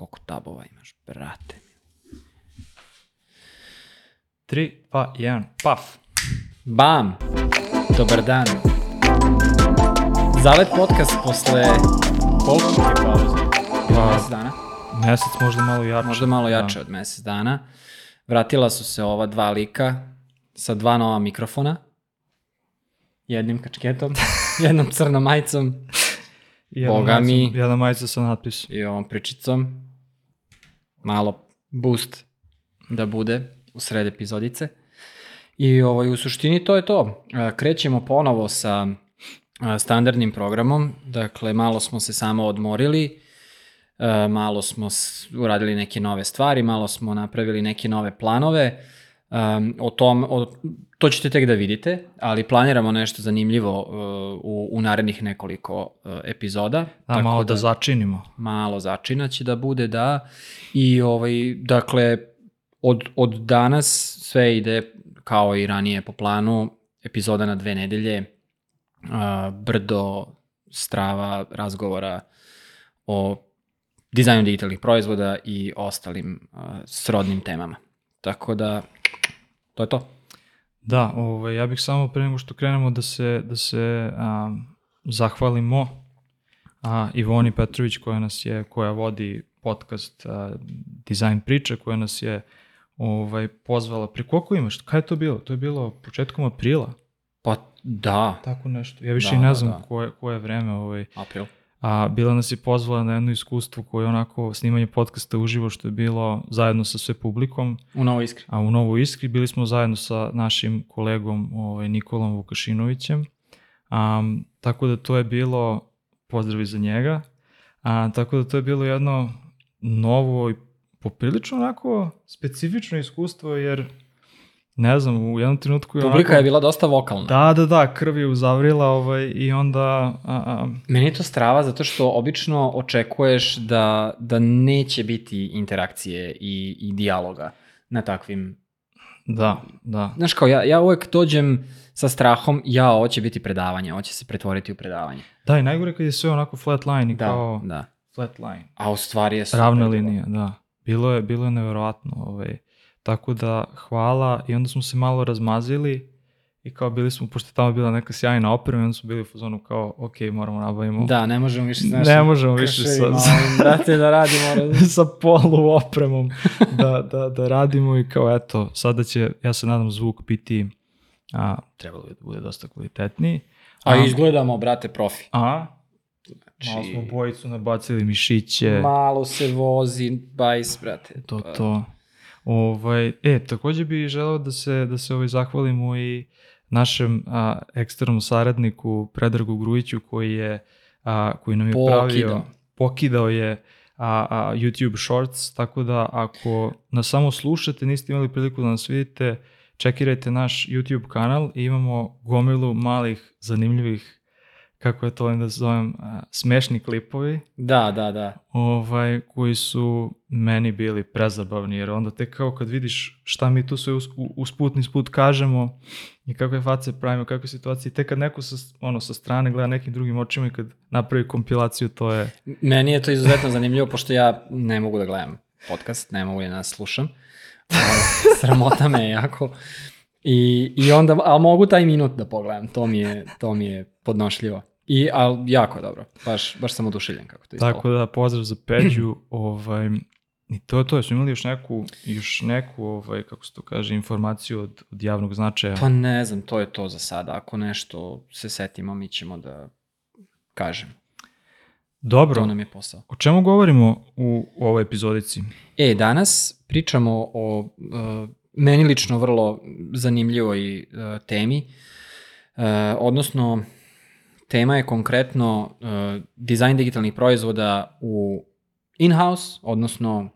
Koliko tabova imaš, brate? 3, 2, 1, paf. Bam! Dobar dan. Zalet podcast posle koliko je pauze? Pa- Mesec dana? Mesec možda malo jače. Možda malo jače od mesec dana. Vratila su se ova dva lika sa dva nova mikrofona. Jednim kačketom, jednom crnom majicom Da. Boga mi. Jedna majica sa natpisom. i ovom pričicom. Malo boost da bude u sred epizodice. I ovaj, u suštini to je to. E, Krećemo ponovo sa e, standardnim programom. Dakle, malo smo se samo odmorili, e, malo smo uradili neke nove stvari, malo smo napravili neke nove planove. Um, o tom, o, to ćete tek da vidite, ali planiramo nešto zanimljivo uh, u, u narednih nekoliko uh, epizoda. Da, malo da začinimo. malo začina će da bude, da. I ovaj, dakle, od, od danas sve ide kao i ranije po planu, epizoda na dve nedelje, a, brdo, strava, razgovora o dizajnu digitalnih proizvoda i ostalim a, srodnim temama. Tako da, to je to. Da, ovaj, ja bih samo pre nego što krenemo da se, da se a, zahvalimo a, Ivoni Petrović koja nas je, koja vodi podcast a, Design priče, koja nas je ovaj, pozvala. Pri koliko imaš? Kada je to bilo? To je bilo početkom aprila. Pa da, Tako nešto. Ja više Da, i ne da, znam da. koje, koje vreme. Ovaj, april. A bila nas je pozvala na jedno iskustvo koje je onako snimanje podcasta uživo što je bilo zajedno sa sve publikom. U Novo Iskri. A u Novoj Iskri bili smo zajedno sa našim kolegom ovaj, Nikolom Vukašinovićem. Um, tako da to je bilo, pozdravi za njega, a, tako da to je bilo jedno novo i poprilično onako specifično iskustvo jer ne znam, u jednom trenutku je Publika onako, je bila dosta vokalna. Da, da, da, krv je uzavrila ovaj, i onda... A, a, Meni je to strava zato što obično očekuješ da, da neće biti interakcije i, i dijaloga na takvim... da, da. Znaš kao, ja, ja uvek dođem sa strahom, ja, ovo će biti predavanje, ovo će se pretvoriti u predavanje. Da, i najgore kad je sve onako flat line i Da, kao da. flat line. A u stvari je Ravna linija, da. Bilo je, bilo je nevjerovatno. Ovaj. Tako da, hvala. I onda smo se malo razmazili i kao bili smo, pošto je tamo bila neka sjajna oprema, i onda smo bili u fazonu kao, ok, moramo nabavimo Da, ne možemo više, znaš, Ne možemo više sa- ovim, brate, da radimo. sa polu opremom da, da, da radimo i kao eto, sada će, ja se nadam, zvuk biti, a, trebalo bi da bude dosta kvalitetniji. A izgledamo, brate, profi. A, malo Znači, smo bojicu nabacili mišiće. malo se vozi, bajs, brate. To, Pa, to. Ovaj, e, takođe bih želeo da se, da se ovaj zahvalimo i našem a, eksternom saradniku Predragu Grujiću koji je a, koji nam je Pokidao. pravio pokidao je a, a, YouTube Shorts, tako da ako nas samo slušate, niste imali priliku da nas vidite, čekirajte naš YouTube kanal i imamo gomilu malih, zanimljivih, kako je to volim da zovem, smešni klipovi Da, da, da. ovaj, koji su meni bili prezabavni, jer onda tek kao kad vidiš šta mi tu sve us, u- usput nisput kažemo i kakve face pravimo, kakve situacije, tek kad neko sa, ono, sa strane gleda nekim drugim očima i kad napravi kompilaciju, to je... Meni je to izuzetno zanimljivo, pošto ja ne mogu da gledam podcast, ne mogu da nas slušam. Ovaj, Sramota me je jako. I, i onda, ali mogu taj minut da pogledam, to mi je, to mi je podnošljivo. I, ali jako dobro, baš, baš sam oduševljen kako to ispalo. Tako da, pozdrav za Peđu, ovaj, i to je to, smo imali još neku, još neku, ovaj, kako se to kaže, informaciju od, od javnog značaja. Pa ne znam, to je to za sada. Ako nešto se setimo, mi ćemo da kažem. Dobro, To nam je posao. o čemu govorimo u, u ovoj epizodici? E, danas pričamo o uh, meni lično vrlo zanimljivoj uh, temi, uh, odnosno tema je konkretno uh, dizajn digitalnih proizvoda u in-house, odnosno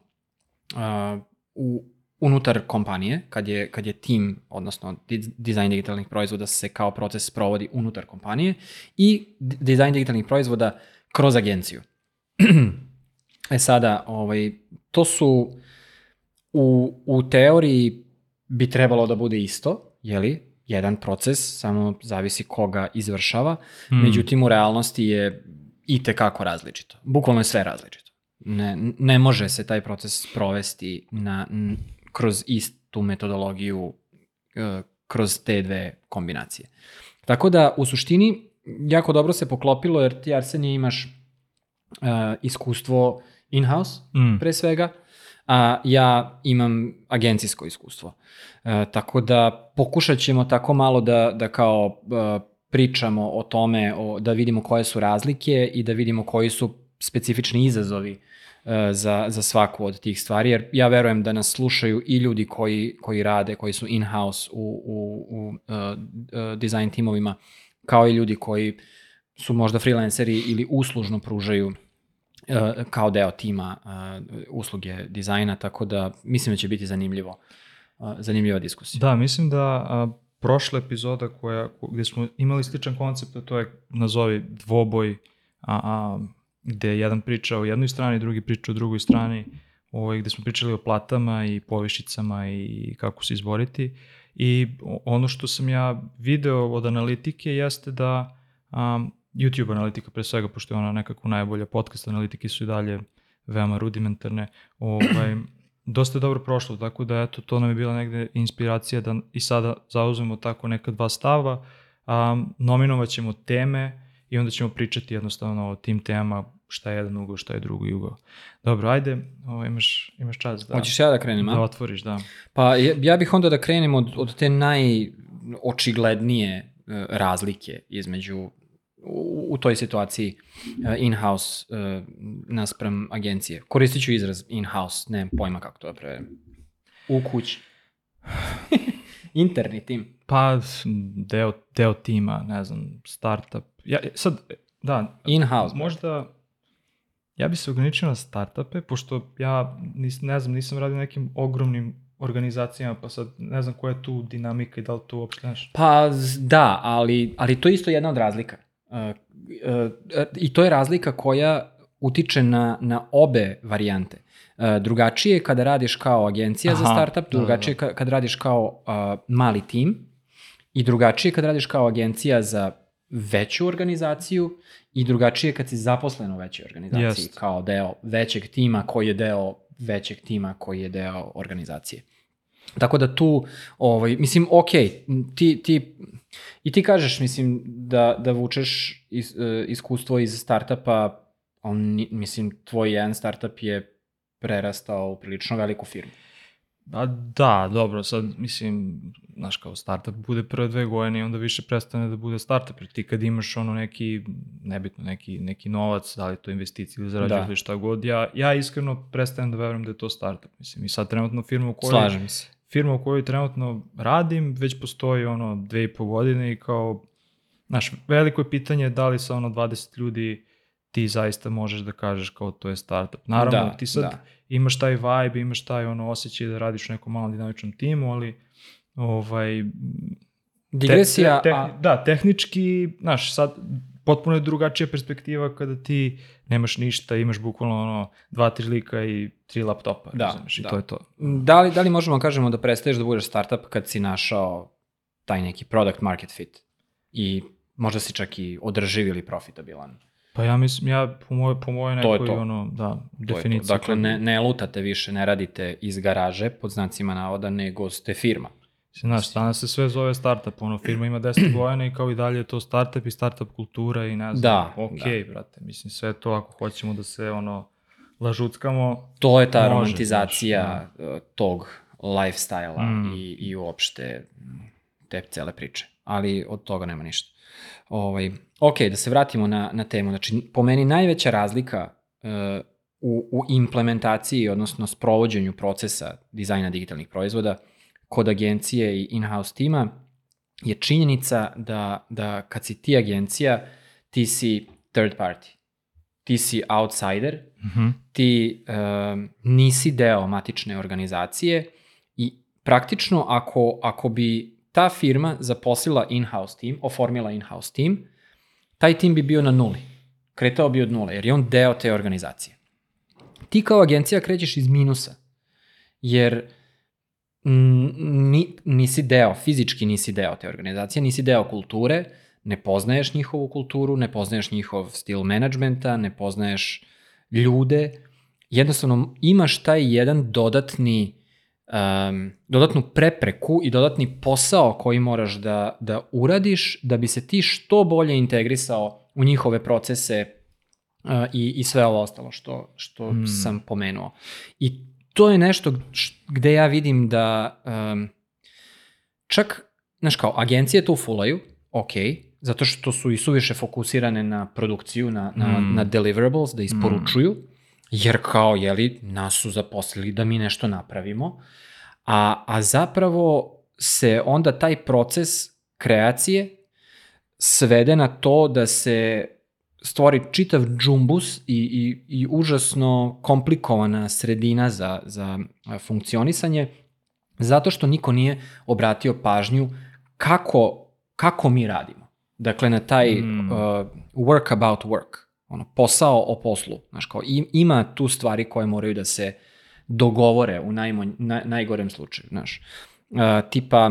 uh, u unutar kompanije, kad je, kad je tim, odnosno di- dizajn digitalnih proizvoda se kao proces provodi unutar kompanije i di- dizajn digitalnih proizvoda kroz agenciju. e sada, ovaj, to su u, u teoriji bi trebalo da bude isto, jeli? Jedan proces, samo zavisi koga izvršava. Hmm. Međutim, u realnosti je i tekako različito. Bukvalno je sve različito. Ne, ne može se taj proces provesti na, n, kroz istu metodologiju e, kroz te dve kombinacije. Tako da, u suštini, jako dobro se poklopilo jer ti Arsenije imaš uh, iskustvo in-house, Mm. pre svega, a ja imam agencijsko iskustvo. E, tako da pokušat ćemo tako malo da, da kao e, pričamo o tome, o, da vidimo koje su razlike i da vidimo koji su specifični izazovi e, za, za svaku od tih stvari, jer ja verujem da nas slušaju i ljudi koji, koji rade, koji su in-house u, u, u uh, uh, design timovima, kao i ljudi koji su možda freelanceri ili uslužno pružaju kao deo tima uh, usluge dizajna, tako da mislim da će biti zanimljivo, uh, zanimljiva diskusija. Da, mislim da prošla epizoda koja, ko- gde smo imali sličan koncept, to je nazovi dvoboj, a, a, gde jedan priča o jednoj strani, drugi priča o drugoj strani, ovaj, gde smo pričali o platama i povišicama i kako se izboriti. I ono što sam ja video od analitike jeste da um, YouTube analitika pre svega, pošto je ona nekako najbolja, podcast analitike su i dalje veoma rudimentarne, ovaj, dosta je dobro prošlo, tako da eto, to nam je bila negde inspiracija da i sada zauzmemo tako neka dva stava, um, nominovat ćemo teme i onda ćemo pričati jednostavno o tim temama šta je jedan ugao, šta je drugi ugao. Dobro, ajde, ovo, imaš, imaš čas da, Hoćeš ja da krenem, da a? otvoriš, da. Pa ja, ja bih onda da krenem od, od te najočiglednije uh, razlike između u, u toj situaciji uh, in-house uh, naspram agencije. Koristit ću izraz in-house, nemam pojma kako to da prevedem. U kući. Interni tim. Pa, deo, deo tima, ne znam, startup. Ja, sad, da, In-house. možda, ja bi se ograničio na startupe, pošto ja nis, ne znam, nisam radio nekim ogromnim organizacijama, pa sad ne znam koja je tu dinamika i da li tu uopšte nešto. Pa da, ali, ali to je isto jedna od razlika. I to je razlika koja utiče na, na obe varijante. Drugačije je kada radiš kao agencija za Aha, startup, da, da, drugačije ka- kad radiš kao uh, mali tim i drugačije kad radiš kao agencija za veću organizaciju i drugačije kad si zaposlen u većoj organizaciji Jest. kao deo većeg tima koji je deo većeg tima koji je deo organizacije. Tako da tu, ovaj, mislim, ok, ti, ti, i ti kažeš, mislim, da, da vučeš is, e, iskustvo iz startupa, on, mislim, tvoj jedan startup je prerastao u prilično veliku firmu. A da, dobro, sad mislim, znaš kao startup bude prve dve godine i onda više prestane da bude startup, jer ti kad imaš ono neki, nebitno, neki, neki novac, da li je to investicija ili zarađuješ Da. ili šta god, ja, ja iskreno prestajem da verujem da je to startup. Mislim, i sad trenutno firma u kojoj, Slažem se. firma u kojoj trenutno radim, već postoji ono dve i po godine i kao, znaš, veliko je pitanje da li sa ono 20 ljudi ti zaista možeš da kažeš kao to je startup. Naravno, Da, ti sad da. imaš taj vibe, imaš taj ono osjećaj da radiš u nekom malom dinamičnom timu, ali ovaj, Digresija, te, te, a, da, tehnički, znaš, sad potpuno je drugačija perspektiva kada ti nemaš ništa, imaš bukvalno ono dva, tri lika i tri laptopa, Da, razumeš, i da. to je to. da li, da li možemo kažemo da prestaješ da budeš startup kad si našao taj neki product market fit i možda si čak i održiv ili profitabilan? Pa ja mislim, ja po mojoj, po mojoj To je nekoj, to. ono, da, To definiciji. to. Dakle, ne, ne lutate više, ne radite iz garaže, pod znacima navoda, nego ste firma. Znaš, danas se sve zove startup, ono, firma ima 10 godina i kao i dalje je to startup i startup kultura i ne znam, Da, ok, da. brate, mislim, sve to ako hoćemo da se, ono, lažuckamo, To je ta Može, romantizacija uh, tog lifestyle-a Mm. i, i uopšte mm, te cele priče. Ali od toga nema ništa. Ovaj, ok, da se vratimo na, na temu. Znači, po meni najveća razlika uh, u, u implementaciji, odnosno sprovođenju procesa dizajna digitalnih proizvoda kod agencije i in-house tima je činjenica da, da kad si ti agencija, ti si third party. Ti si outsider, Mhm. ti um, nisi deo matične organizacije i praktično ako, ako bi ta firma zaposlila in-house team, oformila in-house team, taj tim bi bio na nuli. Kretao bi od nule, jer je on deo te organizacije. Ti kao agencija krećeš iz minusa, jer ni, nisi deo, fizički nisi deo te organizacije, nisi deo kulture, ne poznaješ njihovu kulturu, ne poznaješ njihov stil menadžmenta, ne poznaješ ljude jednostavno imaš taj jedan dodatni um, dodatnu prepreku i dodatni posao koji moraš da, da uradiš da bi se ti što bolje integrisao u njihove procese uh, i, i sve ovo ostalo što, što hmm. sam pomenuo. I to je nešto gde ja vidim da um, čak, znaš kao, agencije tu fulaju, ok, zato što su i suviše fokusirane na produkciju, na, na, mm. na deliverables, da isporučuju, mm. Jer kao, jeli, nas su zaposlili da mi nešto napravimo, a, a zapravo se onda taj proces kreacije svede na to da se stvori čitav džumbus i, i, i užasno komplikovana sredina za, za funkcionisanje, zato što niko nije obratio pažnju kako, kako mi radimo. Dakle, na taj mm. uh, work about work, ono, posao o poslu. Znaš, kao, ima tu stvari koje moraju da se dogovore u najmonj, na, najgorem slučaju. Znaš. Uh, tipa,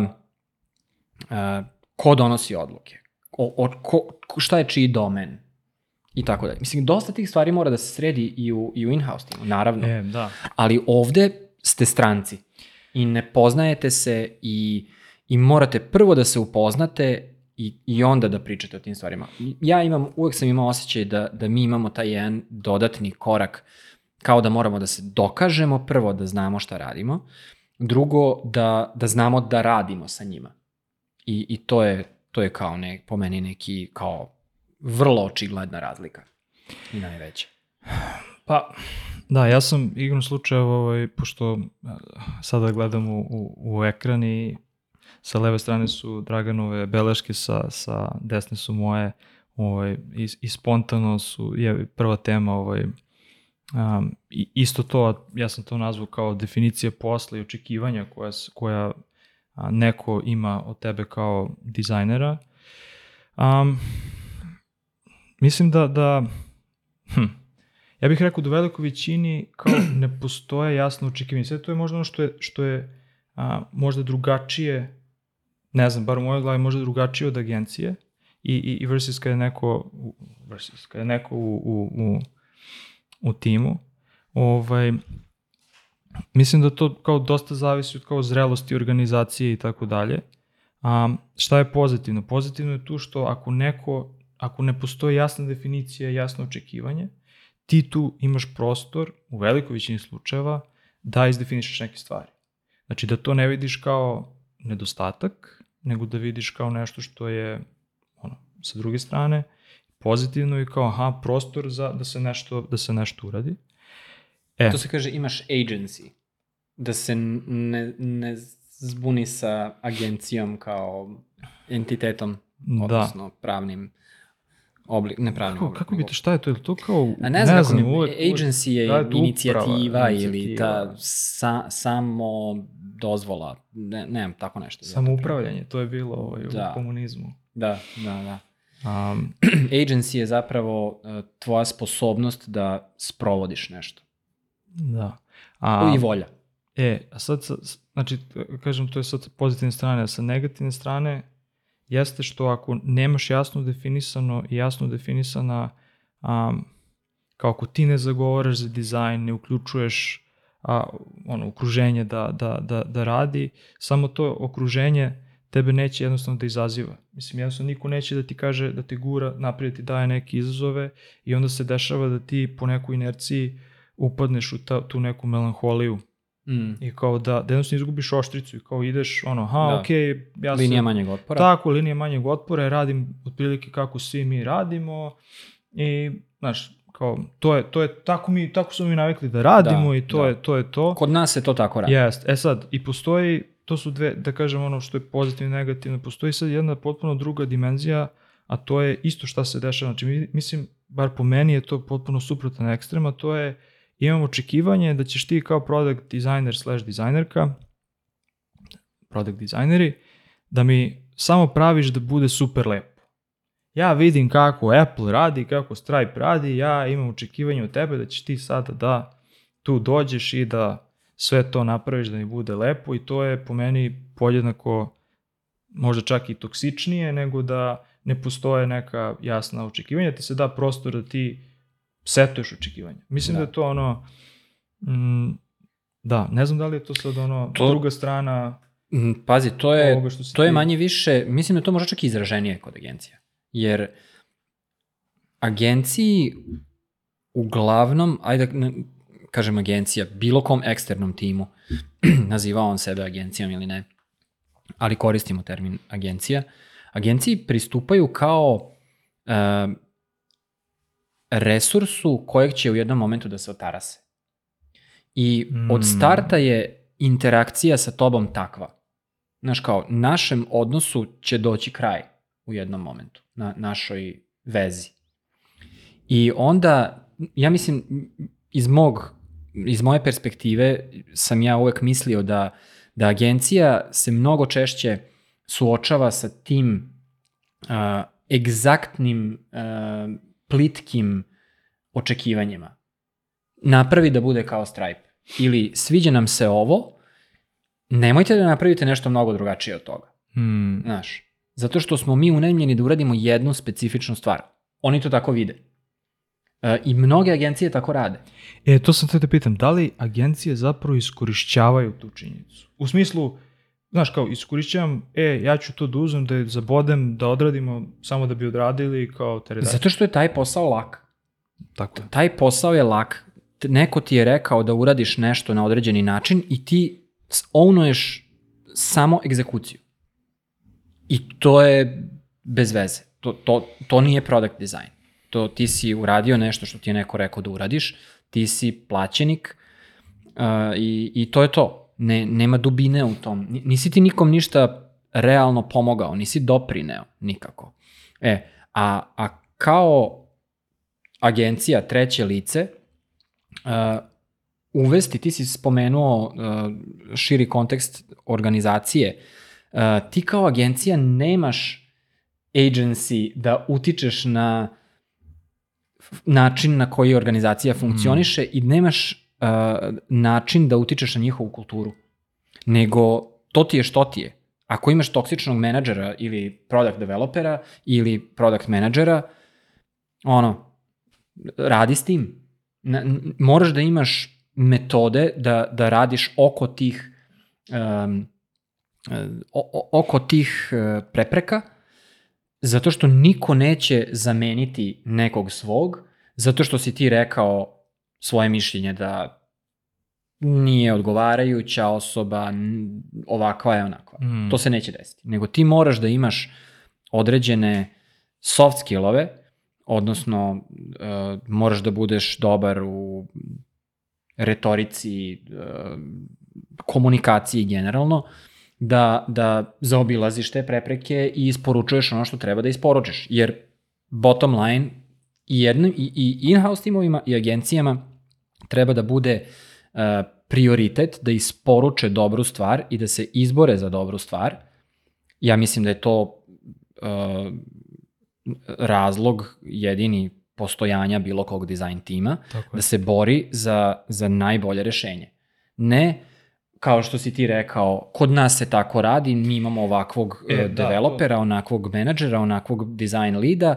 uh, ko donosi odluke? O, o, ko, šta je čiji domen? I tako dalje. Mislim, dosta tih stvari mora da se sredi i u, i u in-house timu, naravno. E, da. Ali ovde ste stranci i ne poznajete se i, i morate prvo da se upoznate i, i onda da pričate o tim stvarima. Ja imam, uvek sam imao osjećaj da, da mi imamo taj jedan dodatni korak kao da moramo da se dokažemo prvo da znamo šta radimo, drugo da, da znamo da radimo sa njima. I, i to je to je kao ne, po meni neki kao vrlo očigledna razlika i najveća. Pa, da, ja sam igrom slučaja, ovaj, pošto sada gledam u, u, u ekran i sa leve strane su Draganove beleške, sa, sa desne su moje, ovaj, i, i spontano su, je prva tema, ovaj, um, isto to, ja sam to nazvao kao definicija posla i očekivanja koja, koja neko ima od tebe kao dizajnera. Um, mislim da, da hm, ja bih rekao da u velikoj većini kao ne postoje jasno očekivanje. Sve to je možda ono što je, što je a, možda drugačije ne znam, bar u mojoj glavi možda drugačije od agencije i, i, i versus kada je neko, versus kada je neko u, u, u, u timu, ovaj, mislim da to kao dosta zavisi od kao zrelosti organizacije i tako dalje. Šta je pozitivno? Pozitivno je tu što ako neko, ako ne postoji jasna definicija, jasno očekivanje, ti tu imaš prostor, u velikoj većini slučajeva, da izdefinišeš neke stvari. Znači da to ne vidiš kao nedostatak, nego da vidiš kao nešto što je ono, sa druge strane pozitivno i kao aha, prostor za da se nešto, da se nešto uradi. E. To se kaže imaš agency. Da se ne, ne zbuni sa agencijom kao entitetom, da. odnosno pravnim oblik, ne pravnim kako, Kako bi te, šta je to? Je to kao, A ne znam, ne znam uvek, agency je da, inicijativa, inicijativa ili ta sa, samo dozvola, ne, nemam tako nešto. Samoupravljanje, to je bilo ovaj, da. u komunizmu. Da, da, da. Um, agency je zapravo uh, tvoja sposobnost da sprovodiš nešto. Da. A, I volja. E, a sad, znači, kažem, to je sad pozitivne strane, a sa negativne strane jeste što ako nemaš jasno definisano i jasno definisana um, kao ako ti ne zagovaraš za dizajn, ne uključuješ a, ono, okruženje da, da, da, da radi, samo to okruženje tebe neće jednostavno da izaziva. Mislim, jednostavno niko neće da ti kaže, da ti gura, naprijed ti daje neke izazove i onda se dešava da ti po nekoj inerciji upadneš u ta, tu neku melanholiju Mm. I kao da, da jednostavno izgubiš oštricu i kao ideš, ono, ha, da. okej, okay, ja sam... Linija manjeg otpora. Tako, linija manjeg otpora, radim otprilike kako svi mi radimo i, znaš, kao, to je, to je, tako mi, tako smo mi navikli da radimo da, i to da. je, to je to. Kod nas se to tako radi. Jest, e sad, i postoji, to su dve, da kažem ono što je pozitivno i negativno, postoji sad jedna potpuno druga dimenzija, a to je isto šta se dešava, znači mislim, bar po meni je to potpuno suprotan ekstrem, a to je imam očekivanje da ćeš ti kao product designer slash dizajnerka, product dizajneri, da mi samo praviš da bude super lepo. Ja vidim kako Apple radi, kako Stripe radi, ja imam očekivanje od tebe da ćeš ti sada da tu dođeš i da sve to napraviš da mi bude lepo i to je po meni podjednako možda čak i toksičnije nego da ne postoje neka jasna očekivanja, ti se da prostor da ti setuješ očekivanja. Mislim da, da je to ono, Mm, da, ne znam da li je to sad ono To- druga strana Mm, Pazi, to je, to je ti- manje više, mislim da je to možda čak i izraženije kod agencija. Jer agenciji uglavnom, ajde da kažem agencija, bilo kom eksternom timu, nazivao on sebe agencijom ili ne, ali koristimo termin agencija, agenciji pristupaju kao e, resursu kojeg će u jednom momentu da se otarase. I od Mm. starta je interakcija sa tobom takva. Znaš kao, našem odnosu će doći kraj u jednom momentu, na našoj vezi. I onda, ja mislim, iz mog, iz moje perspektive sam ja uvek mislio da, da agencija se mnogo češće suočava sa tim uh, egzaktnim, uh, plitkim očekivanjima. Napravi da bude kao Stripe. Ili sviđa nam se ovo, nemojte da napravite nešto mnogo drugačije od toga. Hmm. Znaš, zato što smo mi unajmljeni da uradimo jednu specifičnu stvar. Oni to tako vide. E, I mnoge agencije tako rade. E, to sam te da pitam, da li agencije zapravo iskorišćavaju tu činjenicu? U smislu, znaš kao, iskorišćavam, e, ja ću to da uzem, da je zabodem, da odradimo samo da bi odradili kao teredač. Zato što je taj posao lak. Tako je. Taj posao je lak. Neko ti je rekao da uradiš nešto na određeni način i ti ownuješ samo egzekuciju. I to je bez veze. To, to, to nije product design. To ti si uradio nešto što ti je neko rekao da uradiš, ti si plaćenik uh, i, i to je to. Ne, nema dubine u tom. Ni- Nisi ti nikom ništa realno pomogao, nisi doprineo nikako. E, a, a kao agencija treće lice, uh, uvesti, ti si spomenuo uh, širi kontekst organizacije, uh, ti kao agencija nemaš agency da utičeš na način na koji organizacija funkcioniše mm. i nemaš uh, način da utičeš na njihovu kulturu. Nego to ti je što ti je. Ako imaš toksičnog menadžera ili product developera ili product menadžera, ono, radi s tim. Na, moraš da imaš metode da, da radiš oko tih um, o, oko tih e, prepreka, zato što niko neće zameniti nekog svog, zato što si ti rekao svoje mišljenje da nije odgovarajuća osoba, ovakva je onakva. Mm. To se neće desiti. Nego ti moraš da imaš određene soft skillove, odnosno uh, moraš da budeš dobar u retorici, uh, komunikaciji generalno, da, da zaobilaziš te prepreke i isporučuješ ono što treba da isporučiš. Jer bottom line i, jednim, i, i in-house timovima i agencijama treba da bude uh, prioritet da isporuče dobru stvar i da se izbore za dobru stvar. Ja mislim da je to uh, razlog jedini postojanja bilo kog dizajn tima, da se bori za, za najbolje rešenje. Ne kao što si ti rekao, kod nas se tako radi, mi imamo ovakvog E, e, da, developera, onakvog menadžera, onakvog design lida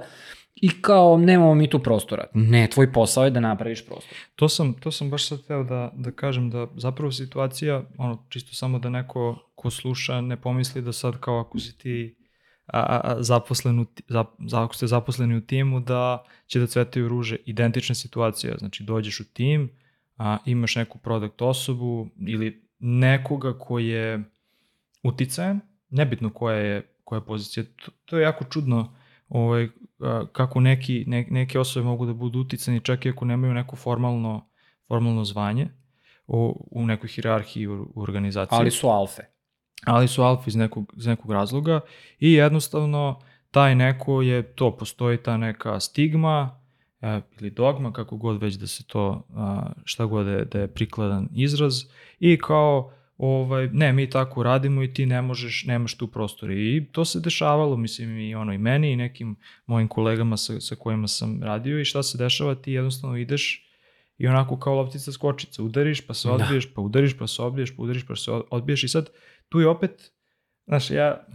i kao nemamo mi tu prostora. Ne, tvoj posao je da napraviš prostor. To sam, to sam baš sad teo da, da kažem da zapravo situacija, ono, čisto samo da neko ko sluša ne pomisli da sad kao ako si ti a, a, zaposlen u, ako ste zaposleni u timu da će da cvetaju ruže. Identična situacija, znači dođeš u tim, a, imaš neku product osobu ili nekoga ko je uticajan, nebitno koja je, koja je pozicija. To, to je jako čudno ovaj, kako neki, ne, neke osobe mogu da budu uticani čak i ako nemaju neko formalno, formalno zvanje u, u nekoj hirarhiji u, u organizaciji Ali su alfe. ali su alfa iz nekog, iz nekog razloga i jednostavno taj neko je, to postoji ta neka stigma e, ili dogma, kako god već da se to, a, šta god da je, da je prikladan izraz. I kao ovaj, ne, mi tako radimo i ti ne možeš, nemaš tu prostor. I to se dešavalo, mislim, i ono i meni i nekim mojim kolegama sa, sa kojima sam radio. I šta se dešava, ti jednostavno ideš i onako kao loptica skočica, udariš pa se Da. odbiješ, pa udariš pa se odbiješ, pa udariš pa se odbiješ. I sad tu je opet, znaš, ja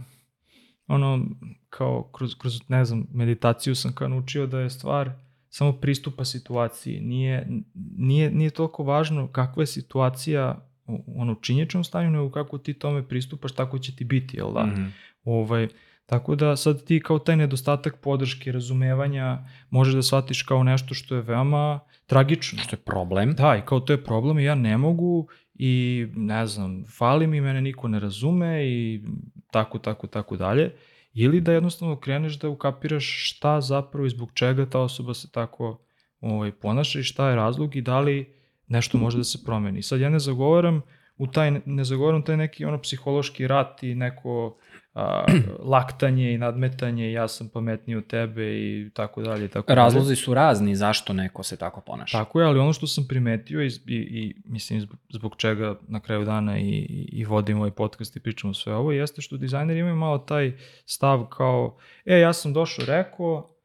ono, kao kroz, kroz, ne znam, meditaciju sam kao naučio da je stvar samo pristupa situaciji. Nije, nije, nije toliko važno kakva je situacija u ono činječnom stanju, nego kako ti tome pristupaš, tako će ti biti, jel da? Mm -hmm. ovaj, tako da sad ti kao taj nedostatak podrške, razumevanja, možeš da shvatiš kao nešto što je veoma tragično. Što je problem. Da, i kao to je problem i ja ne mogu i ne znam, fali mi, mene niko ne razume i tako, tako, tako dalje. Ili da jednostavno kreneš da ukapiraš šta zapravo i zbog čega ta osoba se tako ovaj, ponaša i šta je razlog i da li nešto može da se promeni. Sad ja ne zagovaram u taj, ne zagovaram taj neki ono psihološki rat i neko a, laktanje i nadmetanje ja sam pametniji od tebe i tako dalje. Tako Razlozi dalje. su razni zašto neko se tako ponaša. Tako je, ali ono što sam primetio i, i, i mislim zbog, čega na kraju dana i, i, i vodim ovaj podcast i pričamo sve ovo, jeste što dizajneri imaju malo taj stav kao, e, ja sam došao, rekao,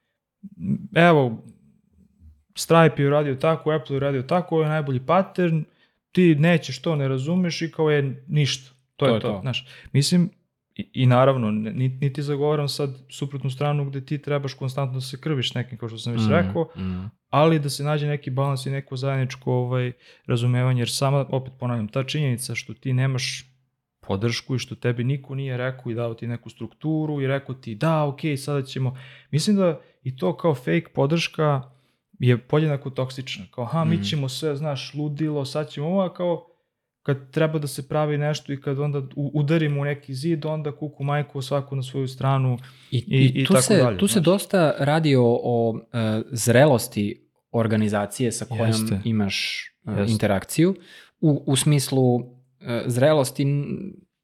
evo, Stripe je uradio tako, Apple je uradio tako, ovo je najbolji pattern, ti nećeš to, ne razumeš i kao je ništa. To, to je to. to. Znaš, mislim, i, i naravno, niti, niti zagovaram sad suprotnu stranu gde ti trebaš konstantno da se krviš nekim, kao što sam već mm, rekao, mm. ali da se nađe neki balans i neko zajedničko ovaj, razumevanje, jer sama, opet ponavljam, ta činjenica što ti nemaš podršku i što tebi niko nije rekao i dao ti neku strukturu i rekao ti da, ok, sada ćemo, mislim da i to kao fake podrška je podjednako toksična. Kao, ha, mi mm. ćemo sve, znaš, ludilo, sad ćemo ovo, kao, kad treba da se pravi nešto i kad onda udarimo u neki zid, onda kuku majku svaku na svoju stranu i, i, i, i tako se, dalje. Tu znaš. se dosta radi o, o uh, zrelosti organizacije sa kojom Jeste. imaš uh, Jeste. interakciju, u, u smislu uh, zrelosti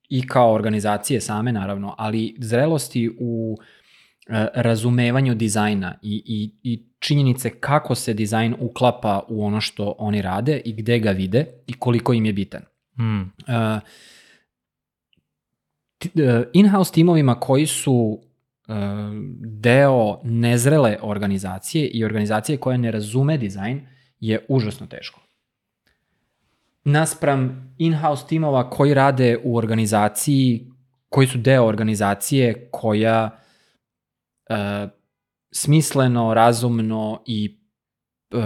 i kao organizacije same naravno, ali zrelosti u uh, razumevanju dizajna i, i, i činjenice kako se dizajn uklapa u ono što oni rade i gde ga vide i koliko im je bitan. Mm. In-house timovima koji su uh, deo nezrele organizacije i organizacije koja ne razume dizajn je užasno teško. Naspram in-house timova koji rade u organizaciji, koji su deo organizacije koja uh, smisleno, razumno i uh,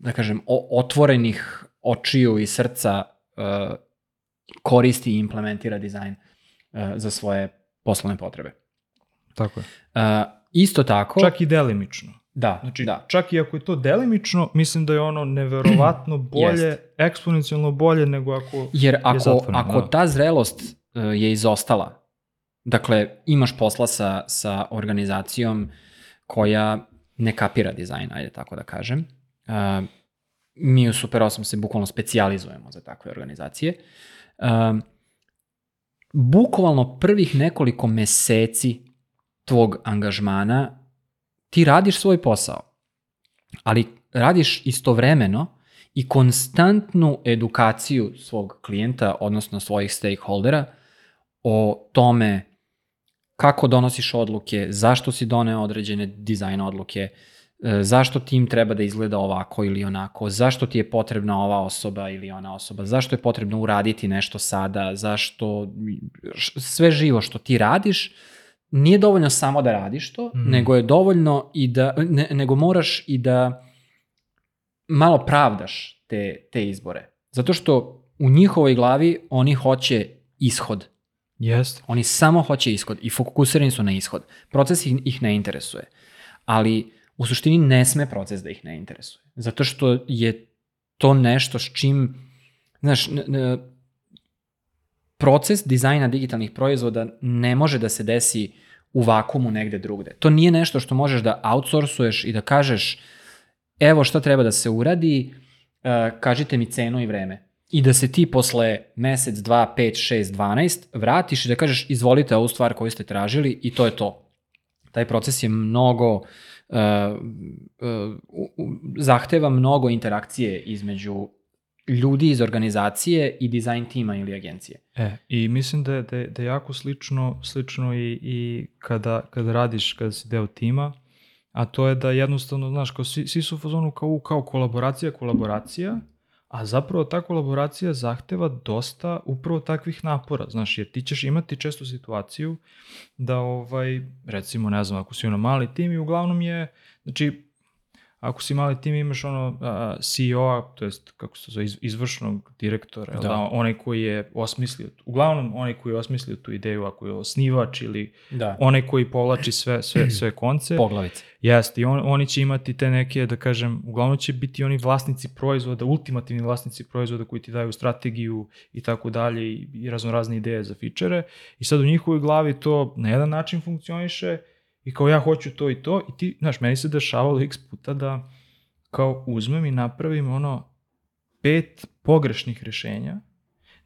da kažem otvorenih očiju i srca koristi i implementira dizajn uh, za svoje poslovne potrebe. Tako je. Uh, isto tako... Čak i delimično. Da, znači, da. čak i ako je to delimično, mislim da je ono neverovatno bolje, eksponencijalno bolje nego ako Jer ako, je zatvoreno. ako da. ta zrelost uh, je izostala, dakle, imaš posla sa, sa organizacijom koja ne kapira dizajn, ajde tako da kažem. Uh, mi u Super 8 se bukvalno specializujemo za takve organizacije. Uh, bukvalno prvih nekoliko meseci tvog angažmana ti radiš svoj posao, ali radiš istovremeno i konstantnu edukaciju svog klijenta, odnosno svojih stakeholdera o tome kako donosiš odluke, zašto si doneo određene dizajn odluke, E, zašto tim treba da izgleda ovako ili onako, zašto ti je potrebna ova osoba ili ona osoba, zašto je potrebno uraditi nešto sada, zašto sve živo što ti radiš, nije dovoljno samo da radiš to, mm. nego je dovoljno i da, ne, nego moraš i da malo pravdaš te, te izbore. Zato što u njihovoj glavi oni hoće ishod. Jest. Oni samo hoće ishod i fokusirani su na ishod. Proces ih, ih ne interesuje. Ali u suštini ne sme proces da ih ne interesuje. Zato što je to nešto s čim, znaš, proces dizajna digitalnih proizvoda ne može da se desi u vakumu negde drugde. To nije nešto što možeš da outsourcuješ i da kažeš evo šta treba da se uradi, e, kažite mi cenu i vreme. I da se ti posle mesec, dva, pet, šest, dvanaest vratiš i da kažeš izvolite ovu stvar koju ste tražili i to je to. Taj proces je mnogo uh, zahteva mnogo interakcije između ljudi iz organizacije i dizajn tima ili agencije. E, i mislim da je, da je, da je jako slično, slično i, i kada, kada radiš, kada si deo tima, a to je da jednostavno, znaš, kao svi, svi su u fazonu kao, kao kolaboracija, kolaboracija, a zapravo ta kolaboracija zahteva dosta upravo takvih napora, znaš, jer ti ćeš imati često situaciju da, ovaj, recimo, ne znam, ako si ono mali tim i uglavnom je, znači, ako si mali tim imaš ono CEO-a, to jest kako se zove, iz, izvršnog direktora, da. Da. da, onaj koji je osmislio, uglavnom onaj koji je osmislio tu ideju, ako je osnivač ili Da. onaj koji povlači sve, sve, sve konce. Poglavice. Jeste, i on, oni će imati te neke, da kažem, uglavnom će biti oni vlasnici proizvoda, ultimativni vlasnici proizvoda koji ti daju strategiju i tako dalje i, i raznorazne ideje za fičere. I sad u njihovoj glavi to na jedan način funkcioniše i kao ja hoću to i to. I ti, znaš, meni se dešavalo x puta da kao uzmem i napravim ono pet pogrešnih rešenja.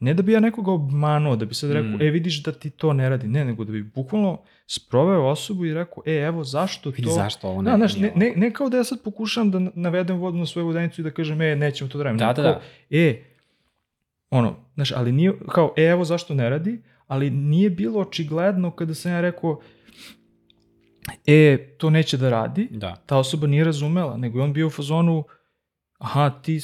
Ne da bi ja nekoga obmanuo, da bi sad rekao, Mm. e vidiš da ti to ne radi, ne, nego da bi bukvalno sproveo osobu i rekao, e evo zašto Vidi to... zašto ovo ne Da, znaš, ne, ne, ne kao da ja sad pokušam da navedem vodu na svoju vodenicu i da kažem, e, nećemo to da radimo. Da, da, kao, E, ono, znaš, ali nije, kao, e, evo zašto ne radi, ali nije bilo očigledno kada sam ja rekao, e, to neće da radi, Da. ta osoba nije razumela, nego je on bio u fazonu, aha, ti,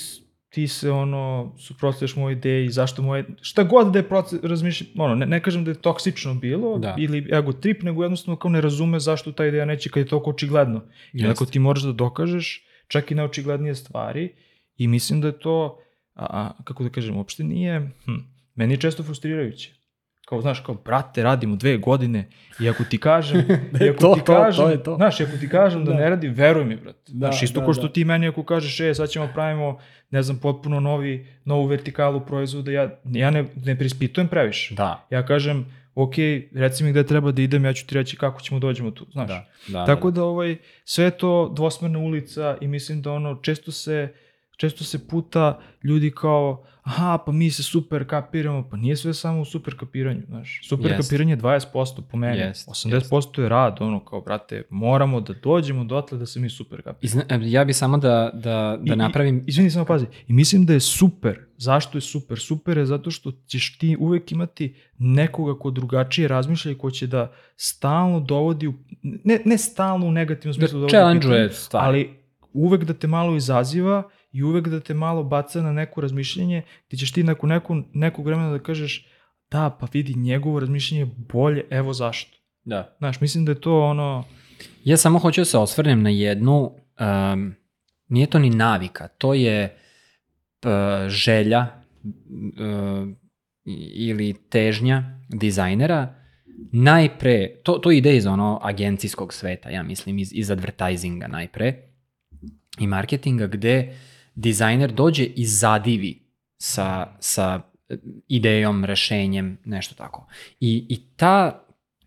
ti se ono, suprotstavljaš moje ideji, zašto moje, šta god da je proces, razmišlja, ono, ne, ne kažem da je toksično bilo, Da. ili ego trip, nego jednostavno kao ne razume zašto ta ideja neće kad je toliko očigledno. I ako ti moraš da dokažeš čak i neočiglednije stvari i mislim da je to, a, a, kako da kažem, uopšte nije, hm, meni je često frustrirajuće. Kao, znaš, kao, brate, radimo dve godine i ako ti kažem, Da i je ako to, ti to, to kažem, je to. znaš, ako ti kažem da, Da. ne radi, veruj mi, brate. Da, znaš, isto da, ko što da. ti meni ako kažeš, e, sad ćemo pravimo, ne znam, potpuno novi, novu vertikalu proizvoda, ja, ja ne, ne prispitujem previše. Da. Ja kažem, ok, reci mi gde treba da idem, ja ću ti reći kako ćemo dođemo tu, znaš. Da. da Tako da, da ovaj sve je to dvosmerna ulica i mislim da ono često se često se puta ljudi kao aha, pa mi se super kapiramo, pa nije sve samo u super kapiranju, znaš. Super Jest. kapiranje je 20% po meni, Jest, 80% je rad, ono kao, brate, moramo da dođemo dotle da se mi super kapiramo. Izna, ja bi samo da, da, da I- napravim... Izvini, samo pazi. I mislim da je super. Zašto je super? Super je zato što ćeš ti uvek imati nekoga ko drugačije razmišlja i ko će da stalno dovodi, u, ne, ne stalno u negativnom da smislu dovodi u challenge-uje pitanje, ali uvek da te malo izaziva i uvek da te malo baca na neko razmišljanje gde ćeš ti nakon neku, nekog vremena da kažeš da, pa vidi, njegovo razmišljanje je bolje, evo zašto. Da. Znaš, mislim da je to ono... Ja samo hoću da se osvrnem na jednu, um, nije to ni navika, to je uh, želja uh, ili težnja dizajnera najpre, to, to ide iz ono agencijskog sveta, ja mislim, iz, iz advertisinga najpre i marketinga, gde dizajner dođe i zadivi sa, sa idejom, rešenjem, nešto tako. I, i ta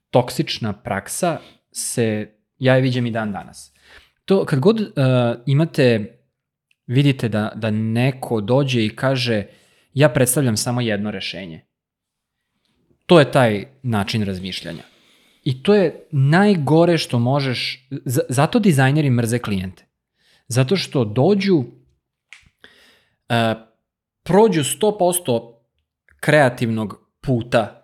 toksična praksa se, ja je viđem i dan danas. To, kad god uh, imate, vidite da, da neko dođe i kaže ja predstavljam samo jedno rešenje. To je taj način razmišljanja. I to je najgore što možeš, zato dizajneri mrze klijente. Zato što dođu, prođu 100% kreativnog puta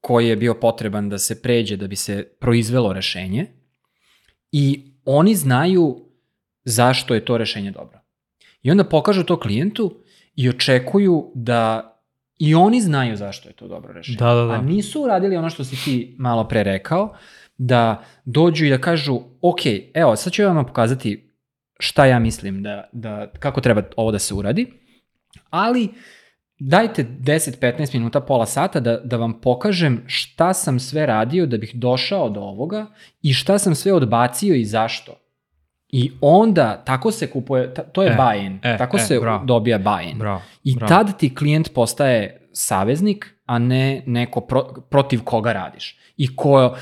koji je bio potreban da se pređe da bi se proizvelo rešenje i oni znaju zašto je to rešenje dobro. I onda pokažu to klijentu i očekuju da i oni znaju zašto je to dobro rešenje. Da, da, da. A nisu uradili ono što si ti malo pre rekao, da dođu i da kažu, ok, evo, sad ću vam pokazati šta ja mislim da, da, kako treba ovo da se uradi, ali dajte 10-15 minuta, pola sata da, da vam pokažem šta sam sve radio da bih došao do ovoga i šta sam sve odbacio i zašto. I onda tako se kupuje, ta- to je E, buy-in, e, tako e, se bravo. dobija buy-in. I bravo. tad ti klijent postaje saveznik, a ne neko pro, protiv koga radiš. I ko e,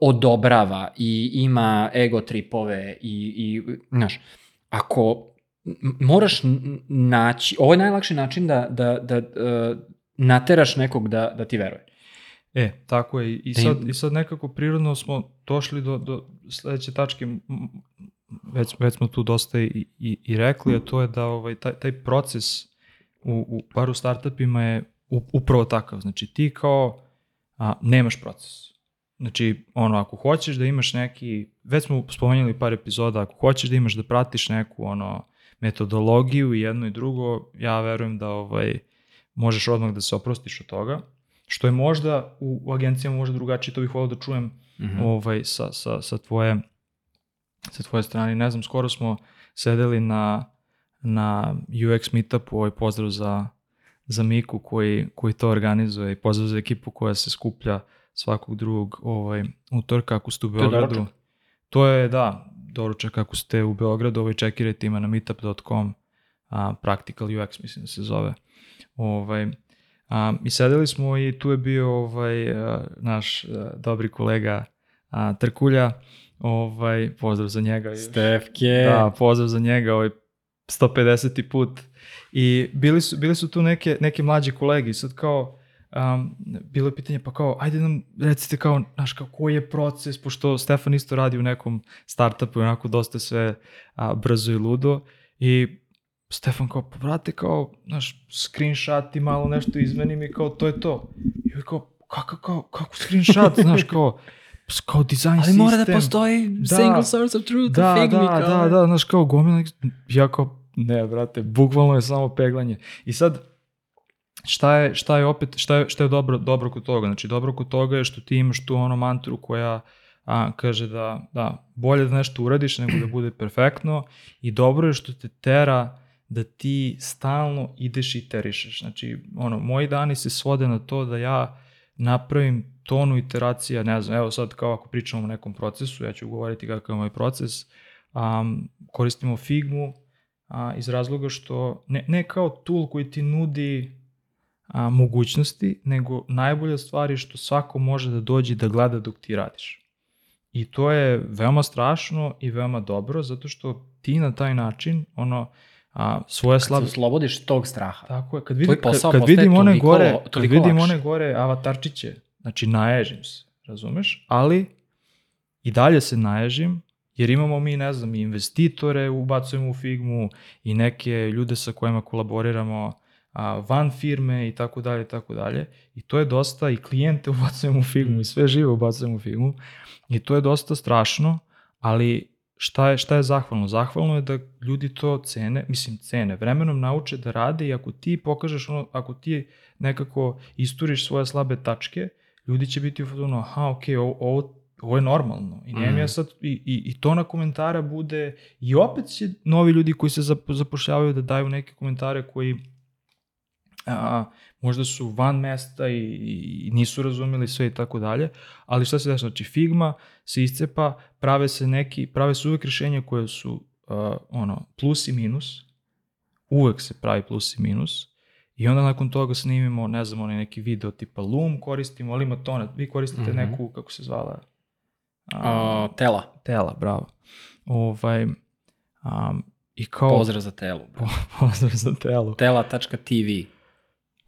odobrava i ima ego tripove i, i znaš, ako moraš naći, ovo je najlakši način da, da, da uh, nateraš nekog da, da ti veruje. E, tako je. I Da sad, I sad nekako prirodno smo došli do, do sledeće tačke, već, već smo tu dosta i, i, i rekli, a to je da ovaj, taj, taj proces u, u bar u startupima je upravo takav. Znači ti kao a, nemaš proces. Znači, ono, ako hoćeš da imaš neki, već smo spomenuli par epizoda, ako hoćeš da imaš da pratiš neku ono, metodologiju i jedno i drugo, ja verujem da ovaj, možeš odmah da se oprostiš od toga, što je možda u, u agencijama možda drugačije, to bih volio da čujem Mhm. ovaj, sa, sa, sa, tvoje, sa tvoje strane. Ne znam, skoro smo sedeli na, na UX meetupu, ovaj pozdrav za, za Miku koji, koji to organizuje i pozdrav za ekipu koja se skuplja svakog drugog ovaj, utorka ako ste u To je Beogradu. To je, da, doručak ako ste u Beogradu, ovaj, čekirajte ima na meetup.com, a, Practical UX mislim da se zove. Ovaj, a, I sedeli smo i tu je bio ovaj, a, naš a, dobri kolega a, Trkulja, ovaj, pozdrav za njega. Stefke. Da, pozdrav za njega, ovaj 150. put. I bili su, bili su tu neke, neke mlađi kolege i sad kao, um, bilo je pitanje pa kao, ajde nam recite kao, znaš, kao koji je proces, pošto Stefan isto radi u nekom startupu i onako dosta sve a, brzo i ludo i Stefan kao, pa brate, kao, znaš, screenshot i malo nešto izmenim i kao, to je to. I ovaj kao, kako, kao, kako screenshot, znaš, kao, kao design Ali mora da sistem. postoji Da. single source of truth Da, u Figmi. da, kao- da, da, znaš kao gomila, ja kao, ne, brate, bukvalno je samo peglanje. I sad, šta je, šta je opet, šta je, šta je dobro, dobro kod toga? Znači, dobro kod toga je što ti imaš tu ono mantru koja a, kaže da, da, bolje da nešto uradiš nego da bude perfektno i dobro je što te tera da ti stalno ideš i terišeš. Znači, ono, moji dani se svode na to da ja napravim tonu iteracija, ne znam, evo sad kao ako pričamo o nekom procesu, ja ću govoriti kakav je moj proces, um, koristimo Figmu a, iz razloga što, ne, ne kao tool koji ti nudi a, mogućnosti, nego najbolja stvar je što svako može da dođe da gleda dok ti radiš. I to je veoma strašno i veoma dobro, zato što ti na taj način, ono, a, svoje Kad se slabe... oslobodiš tog straha. Tako je, kad, vidi, Tvoj kad, kad vidim one toliko- gore, kad vidim lakše. one gore avatarčiće, znači naježim se, razumeš? Ali i dalje se naježim, jer imamo mi, ne znam, i investitore ubacujemo u Figmu i neke ljude sa kojima kolaboriramo a, van firme i tako dalje i tako dalje. I to je dosta, i klijente ubacujemo u Figmu i sve živo ubacujemo u Figmu. I to je dosta strašno, ali šta je, šta je zahvalno? Zahvalno je da ljudi to cene, mislim cene, vremenom nauče da rade i ako ti pokažeš ono, ako ti nekako isturiš svoje slabe tačke, ljudi će biti u fotonu, aha, ok, ovo, ovo, ovo je normalno. I nemam Mhm. ja sad, i, i, i to na komentara bude, i opet će novi ljudi koji se zap- zapošljavaju da daju neke komentare koji a, možda su van mesta i, i nisu razumeli sve i tako dalje, ali šta se dešava? Znači Figma se iscepa, prave se neki, prave se uvek rješenja koje su a, ono, plus i minus, uvek se pravi plus i minus, i onda nakon toga snimimo, ne znam, onaj neki video tipa Loom koristimo, ali ima to, vi koristite Mhm. neku, kako se zvala? A, tela. Tela, bravo. Ovaj, um, I kao... Pozdrav za telu. bro. Pozdrav za telo. Tela.tv.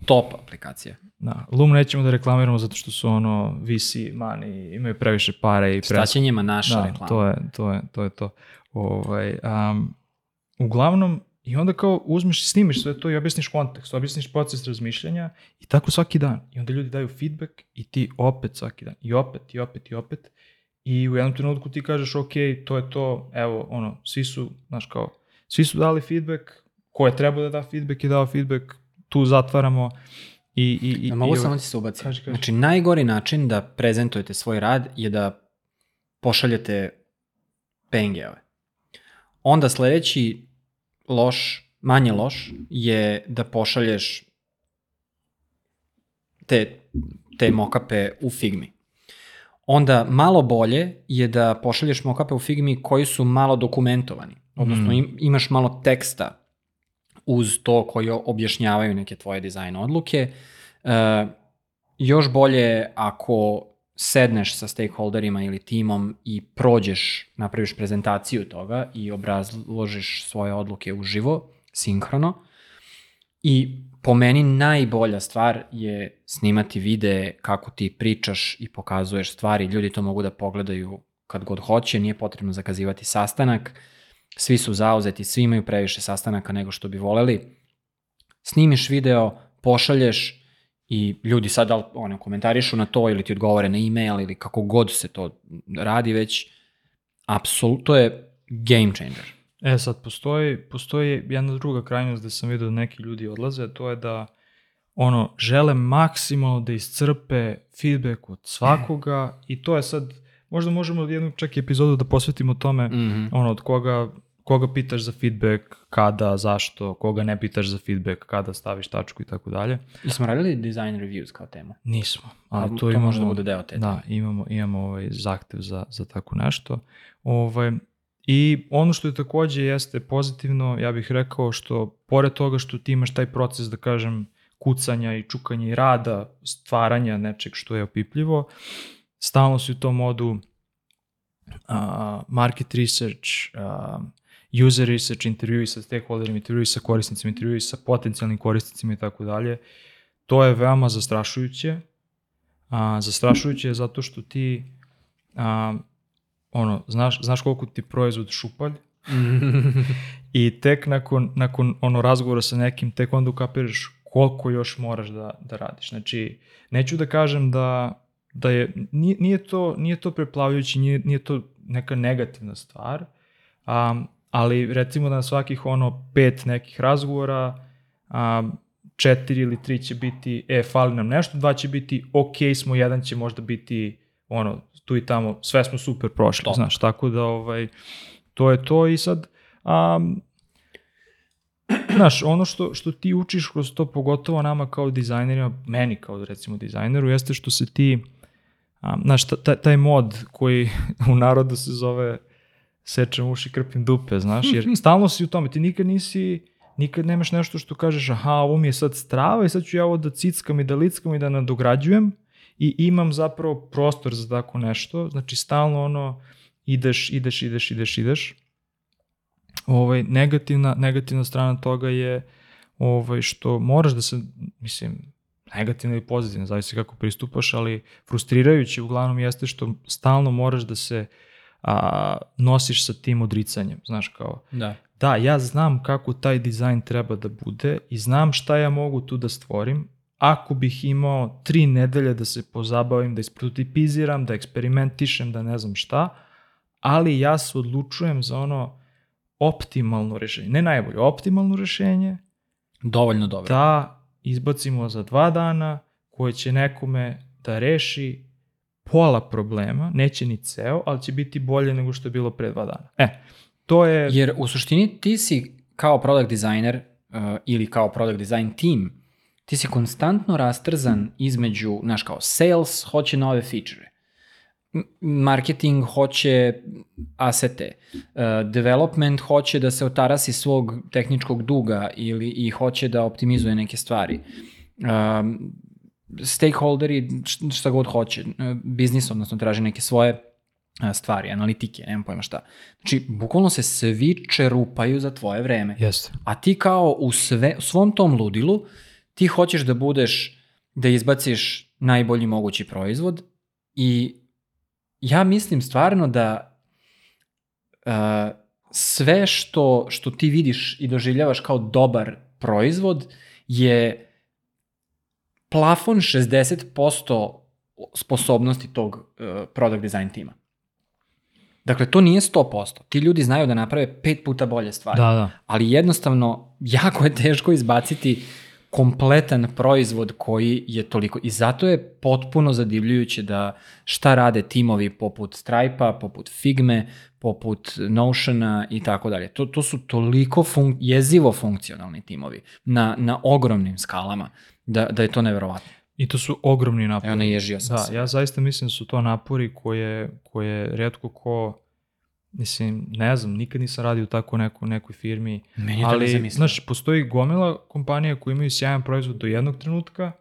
Top aplikacija. Da, Loom nećemo da reklamiramo zato što su ono VC mani, imaju previše pare i Šta pres... će njima naša da, reklama? to je, to je, to je to. Ovaj, um, uglavnom, i onda kao uzmeš, snimiš sve to i objasniš kontekst, objasniš proces razmišljanja i tako svaki dan. I onda ljudi daju feedback i ti opet svaki dan. I opet, i opet, i opet. I u jednom trenutku ti kažeš, ok, to je to, evo, ono, svi su, znaš kao, svi su dali feedback, ko je trebao da da feedback je dao feedback, tu zatvaramo i... i, i mogu i, samo ti se ubaciti. Kaži, kaži. Znači, najgori način da prezentujete svoj rad je da pošaljete PNG-ove. Onda sledeći loš, manje loš, je da pošalješ te, te mokape u Figmi. Onda malo bolje je da pošalješ mokape u Figmi koji su malo dokumentovani. Odnosno im, imaš malo teksta uz to koji objašnjavaju neke tvoje dizajn odluke. E, još bolje je ako sedneš sa stakeholderima ili timom i prođeš, napraviš prezentaciju toga i obrazložiš svoje odluke uživo, sinhrono. I po meni najbolja stvar je snimati videe kako ti pričaš i pokazuješ stvari. Ljudi to mogu da pogledaju kad god hoće, nije potrebno zakazivati sastanak. Svi su zauzeti, svi imaju previše sastanaka nego što bi voleli. Snimiš video, pošalješ i ljudi sad ono, komentarišu na to ili ti odgovore na e-mail ili kako god se to radi već, apsolutno to je game changer. E sad, postoji, postoji jedna druga krajnost gde sam vidio da neki ljudi odlaze, to je da ono, žele maksimalno da iscrpe feedback od svakoga i to je sad, možda možemo jednu čak i epizodu da posvetimo tome, Mm -hmm. ono, od koga, koga pitaš za feedback, kada, zašto, koga ne pitaš za feedback, kada staviš tačku i tako dalje. I smo radili design reviews kao temu? Nismo. A, to, to imamo, može da bude deo te Da, imamo, imamo ovaj zahtev za, za tako nešto. Ovaj, I ono što je takođe jeste pozitivno, ja bih rekao što pored toga što ti imaš taj proces, da kažem, kucanja i čukanja i rada, stvaranja nečeg što je opipljivo, stalno si u tom modu uh, market research, uh, user research, intervjui sa stakeholderima, intervjui sa korisnicima, intervjui sa potencijalnim korisnicima i tako dalje. To je veoma zastrašujuće. A, zastrašujuće je zato što ti a, ono, znaš, znaš koliko ti proizvod šupalj i tek nakon, nakon ono razgovora sa nekim, tek onda ukapiraš koliko još moraš da, da radiš. Znači, neću da kažem da, da je, nije, nije, to, nije to preplavljujući, nije, nije to neka negativna stvar, um, ali recimo da na svakih ono pet nekih razgovora, um, četiri ili tri će biti, e, fali nam nešto, dva će biti, ok smo, jedan će možda biti, ono, tu i tamo, sve smo super prošli, Top. znaš, tako da, ovaj, to je to i sad, um, Znaš, ono što, što ti učiš kroz to, pogotovo nama kao dizajnerima, meni kao recimo dizajneru, jeste što se ti, um, znaš, taj, taj mod koji u narodu se zove sečem uši, krpim dupe, znaš, jer stalno si u tome, ti nikad nisi, nikad nemaš nešto što kažeš, aha, ovo mi je sad strava i sad ću ja ovo da cickam i da lickam i da nadograđujem i imam zapravo prostor za tako nešto, znači stalno ono, ideš, ideš, ideš, ideš, ideš ovaj, negativna, negativna strana toga je ovaj, što moraš da se, mislim, negativno ili pozitivno, zavisi kako pristupaš, ali frustrirajuće uglavnom jeste što stalno moraš da se a, nosiš sa tim odricanjem, znaš kao. Da. Da, ja znam kako taj dizajn treba da bude i znam šta ja mogu tu da stvorim. Ako bih imao tri nedelje da se pozabavim, da isprototipiziram, da eksperimentišem, da ne znam šta, ali ja se odlučujem za ono optimalno rešenje, ne najbolje, optimalno rešenje. Dovoljno dobro. Da izbacimo za dva dana koje će nekome da reši pola problema, neće ni ceo, ali će biti bolje nego što je bilo pre dva dana. E, to je... Jer u suštini ti si kao product designer uh, ili kao product design team, ti si konstantno rastrzan između, znaš kao, sales hoće nove feature marketing hoće asete, uh, development hoće da se otarasi svog tehničkog duga ili i hoće da optimizuje neke stvari. Um, stakeholderi šta god hoće, uh, biznis odnosno traže neke svoje uh, stvari, analitike, nemam pojma šta. Znači, bukvalno se svi čerupaju za tvoje vreme. Jeste. A ti kao u, sve, svom tom ludilu, ti hoćeš da budeš, da izbaciš najbolji mogući proizvod i ja mislim stvarno da uh, sve što, što ti vidiš i doživljavaš kao dobar proizvod je plafon 60% sposobnosti tog uh, product design tima. Dakle, to nije 100%. Ti ljudi znaju da naprave pet puta bolje stvari. Da, da. Ali jednostavno, jako je teško izbaciti kompletan proizvod koji je toliko i zato je potpuno zadivljujuće da šta rade timovi poput Stripe-a, poput Figme, poput Notiona i tako dalje. To, to su toliko fun jezivo funkcionalni timovi na, na ogromnim skalama da, da je to neverovatno. I to su ogromni napori. Evo, naježio sam da, se. ja zaista mislim da su to napori koje, koje redko ko Mislim, ne znam, nikad nisam radio u tako neko, nekoj firmi. Meni ali, znaš, postoji gomila kompanija koji imaju sjajan proizvod do jednog trenutka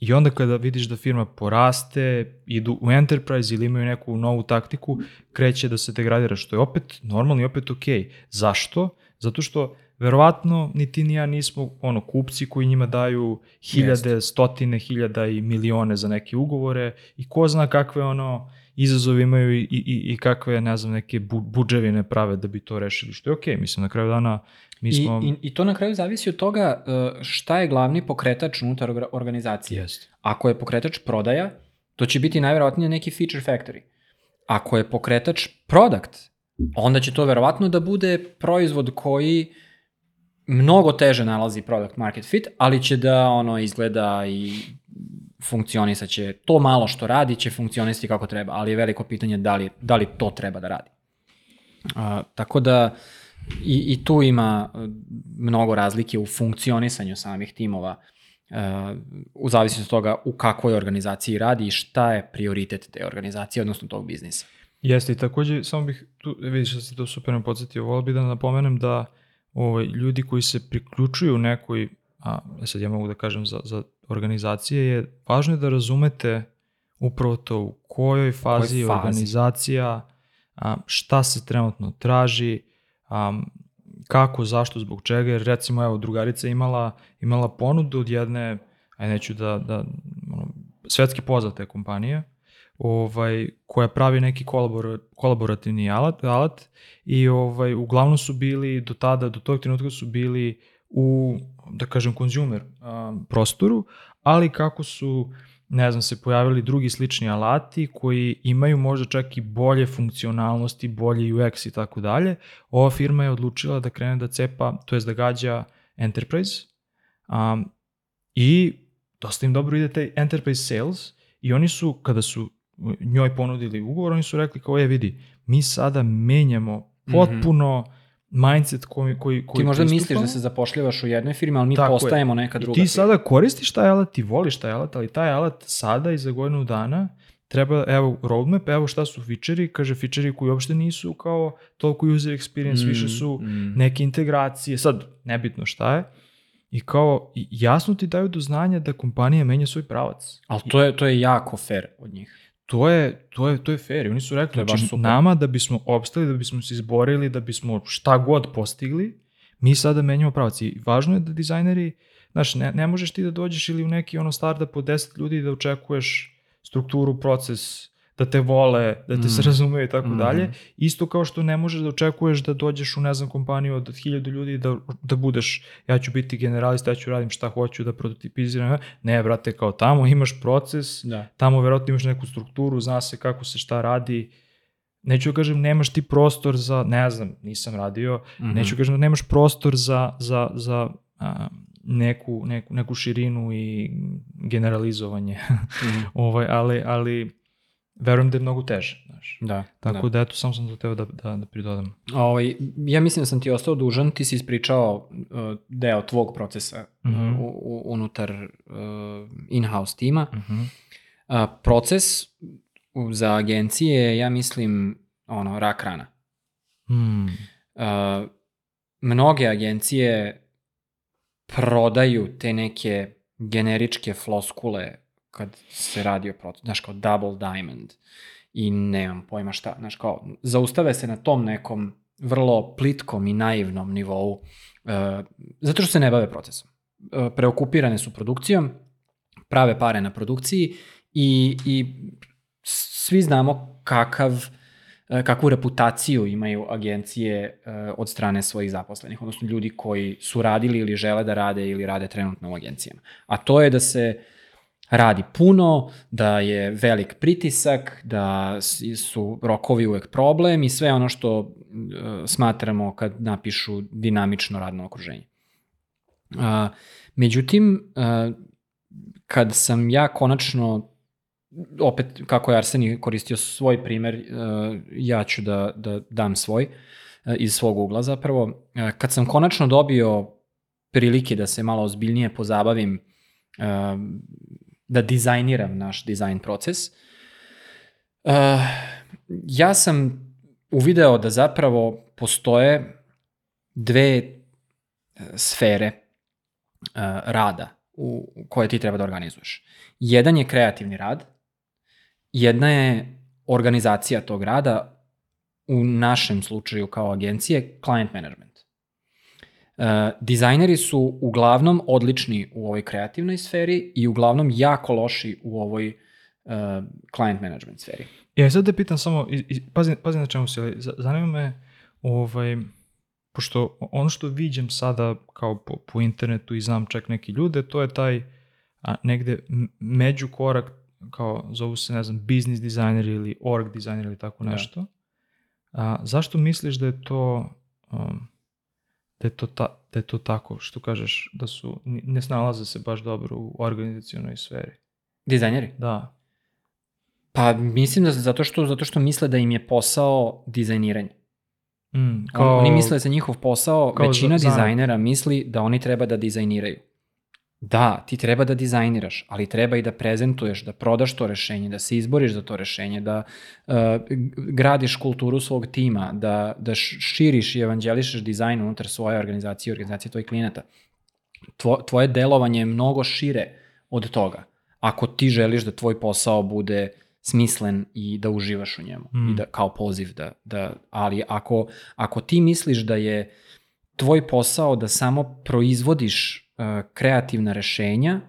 i onda kada vidiš da firma poraste, idu u enterprise ili imaju neku novu taktiku, kreće da se degradira, što je opet normalno i opet ok. Zašto? Zato što verovatno ni ti ni ja nismo ono kupci koji njima daju hiljade, Jest. stotine hiljada i milione za neke ugovore i ko zna kakve ono izazovi imaju i, i, i kakve, ne znam, neke bu, buđevine prave da bi to rešili, što je okej, okay. mislim, na kraju dana mi smo... I, i, I to na kraju zavisi od toga uh, šta je glavni pokretač unutar organizacije. Jest. Ako je pokretač prodaja, to će biti najverovatnije neki feature factory. Ako je pokretač product, onda će to verovatno da bude proizvod koji mnogo teže nalazi product market fit, ali će da ono izgleda i funkcionisaće, to malo što radi će funkcionisati kako treba, ali je veliko pitanje da li, da li to treba da radi. A, tako da, I, I tu ima uh, mnogo razlike u funkcionisanju samih timova uh, u zavisnosti od toga u kakvoj organizaciji radi i šta je prioritet te organizacije, odnosno tog biznisa. Jeste i takođe, samo bih, tu, vidiš da si to super podsjetio, volio bih da napomenem da ovaj, ljudi koji se priključuju nekoj, a e sad ja mogu da kažem za, za organizacije, je važno je da razumete upravo to u kojoj fazi je organizacija, a, šta se trenutno traži, a, kako, zašto, zbog čega, jer recimo evo drugarica imala, imala ponudu od jedne, aj neću da, da ono, svetski poznate kompanije, ovaj, koja pravi neki kolabor, kolaborativni alat, alat i ovaj, uglavnom su bili do tada, do tog trenutka su bili u, da kažem, konzumer um, prostoru, ali kako su ne znam, se pojavili drugi slični alati koji imaju možda čak i bolje funkcionalnosti, bolje UX i tako dalje. Ova firma je odlučila da krene da cepa, to jest da gađa enterprise um, i dosta im dobro ide taj enterprise sales i oni su, kada su njoj ponudili ugovor, oni su rekli kao je vidi, mi sada menjamo mhm. potpuno mm -hmm. Mindset koji, koji, koji Ti možda pristupamo. misliš da se zapošljavaš u jednoj firmi, ali mi Tako postajemo je. neka druga I ti firma. sada koristiš taj alat, ti voliš taj alat, ali taj alat sada i za godinu dana treba, evo, roadmap, evo šta su fičeri, kaže fičeri koji uopšte nisu kao toliko user experience, mm, više su mm. neke integracije, sad, nebitno šta je, i kao jasno ti daju do znanja da kompanija menja svoj pravac. Ali to je, to je jako fair od njih to je, to je, to je fair. I oni su rekli, znači, nama da bismo opstali, da bismo se izborili, da bismo šta god postigli, mi sada menjamo pravac. I važno je da dizajneri, znaš, ne, ne možeš ti da dođeš ili u neki ono startup od 10 ljudi da očekuješ strukturu, proces, da te vole, da te mm. se razumeju i tako mm. dalje. Isto kao što ne možeš da očekuješ da dođeš u, ne znam, kompaniju od hiljadu ljudi da, da budeš, ja ću biti generalista, ja ću radim šta hoću da prototipiziram. Ne, brate, kao tamo imaš proces, da. tamo verovatno imaš neku strukturu, zna se kako se šta radi, neću da kažem nemaš ti prostor za, ne znam, nisam radio, mm -hmm. neću da kažem da nemaš prostor za, za, za a, neku, neku, neku širinu i generalizovanje. mm -hmm. ovaj, ali, ali verujem da je mnogo teže. Znaš. Da. Tako da, da eto, sam sam to teo da, da, da pridodam. Ovaj, ja mislim da sam ti ostao dužan, ti si ispričao uh, deo tvog procesa uh -huh. uh, u, unutar uh, in-house tima. Uh -huh. uh, proces za agencije ja mislim, ono, rak rana. Hmm. Uh, mnoge agencije prodaju te neke generičke floskule kad se radi o procesu, znaš, kao double diamond i nemam pojma šta, znaš, kao, zaustave se na tom nekom vrlo plitkom i naivnom nivou, uh, zato što se ne bave procesom. Uh, preokupirane su produkcijom, prave pare na produkciji i, i svi znamo kakav uh, kakvu reputaciju imaju agencije uh, od strane svojih zaposlenih, odnosno ljudi koji su radili ili žele da rade ili rade trenutno u agencijama. A to je da se uh, radi puno, da je velik pritisak, da su rokovi uvek problem i sve ono što uh, smatramo kad napišu dinamično radno okruženje. Međutim, uh, kad sam ja konačno opet kako je Arseni koristio svoj primer, uh, ja ću da, da dam svoj iz svog ugla zapravo. Kad sam konačno dobio prilike da se malo ozbiljnije pozabavim da dizajniram naš dizajn proces. Uh, ja sam uvideo da zapravo postoje dve e, sfere uh, rada u, koje ti treba da organizuješ. Jedan je kreativni rad, jedna je organizacija tog rada, u našem slučaju kao agencije, client management. Uh, dizajneri su uglavnom odlični u ovoj kreativnoj sferi i uglavnom jako loši u ovoj uh, client management sferi. Ja sad te pitam samo, pazi, pazi na čemu si, ali zanima me, ovaj, pošto ono što viđem sada kao po, po internetu i znam čak neki ljude, to je taj a, negde među korak, kao zovu se, ne znam, business dizajner ili org dizajner ili tako da. nešto. A, zašto misliš da je to um, da je to, ta, da je to tako, što kažeš, da su, ne snalaze se baš dobro u organizacijonoj sferi. Dizajneri? Da. Pa mislim da zato što, zato što misle da im je posao dizajniranje. Mm, Kao, oni misle da se njihov posao, većina za- dizajnera misli da oni treba da dizajniraju. Da, ti treba da dizajniraš, ali treba i da prezentuješ, da prodaš to rešenje, da se izboriš za to rešenje, da uh, gradiš kulturu svog tima, da, da širiš i evanđelišeš dizajn unutar svoje organizacije i organizacije tvojih klijenata. Tvo, tvoje delovanje je mnogo šire od toga. Ako ti želiš da tvoj posao bude smislen i da uživaš u njemu Mm. i da kao poziv da, da ali ako, ako ti misliš da je tvoj posao da samo proizvodiš kreativna rešenja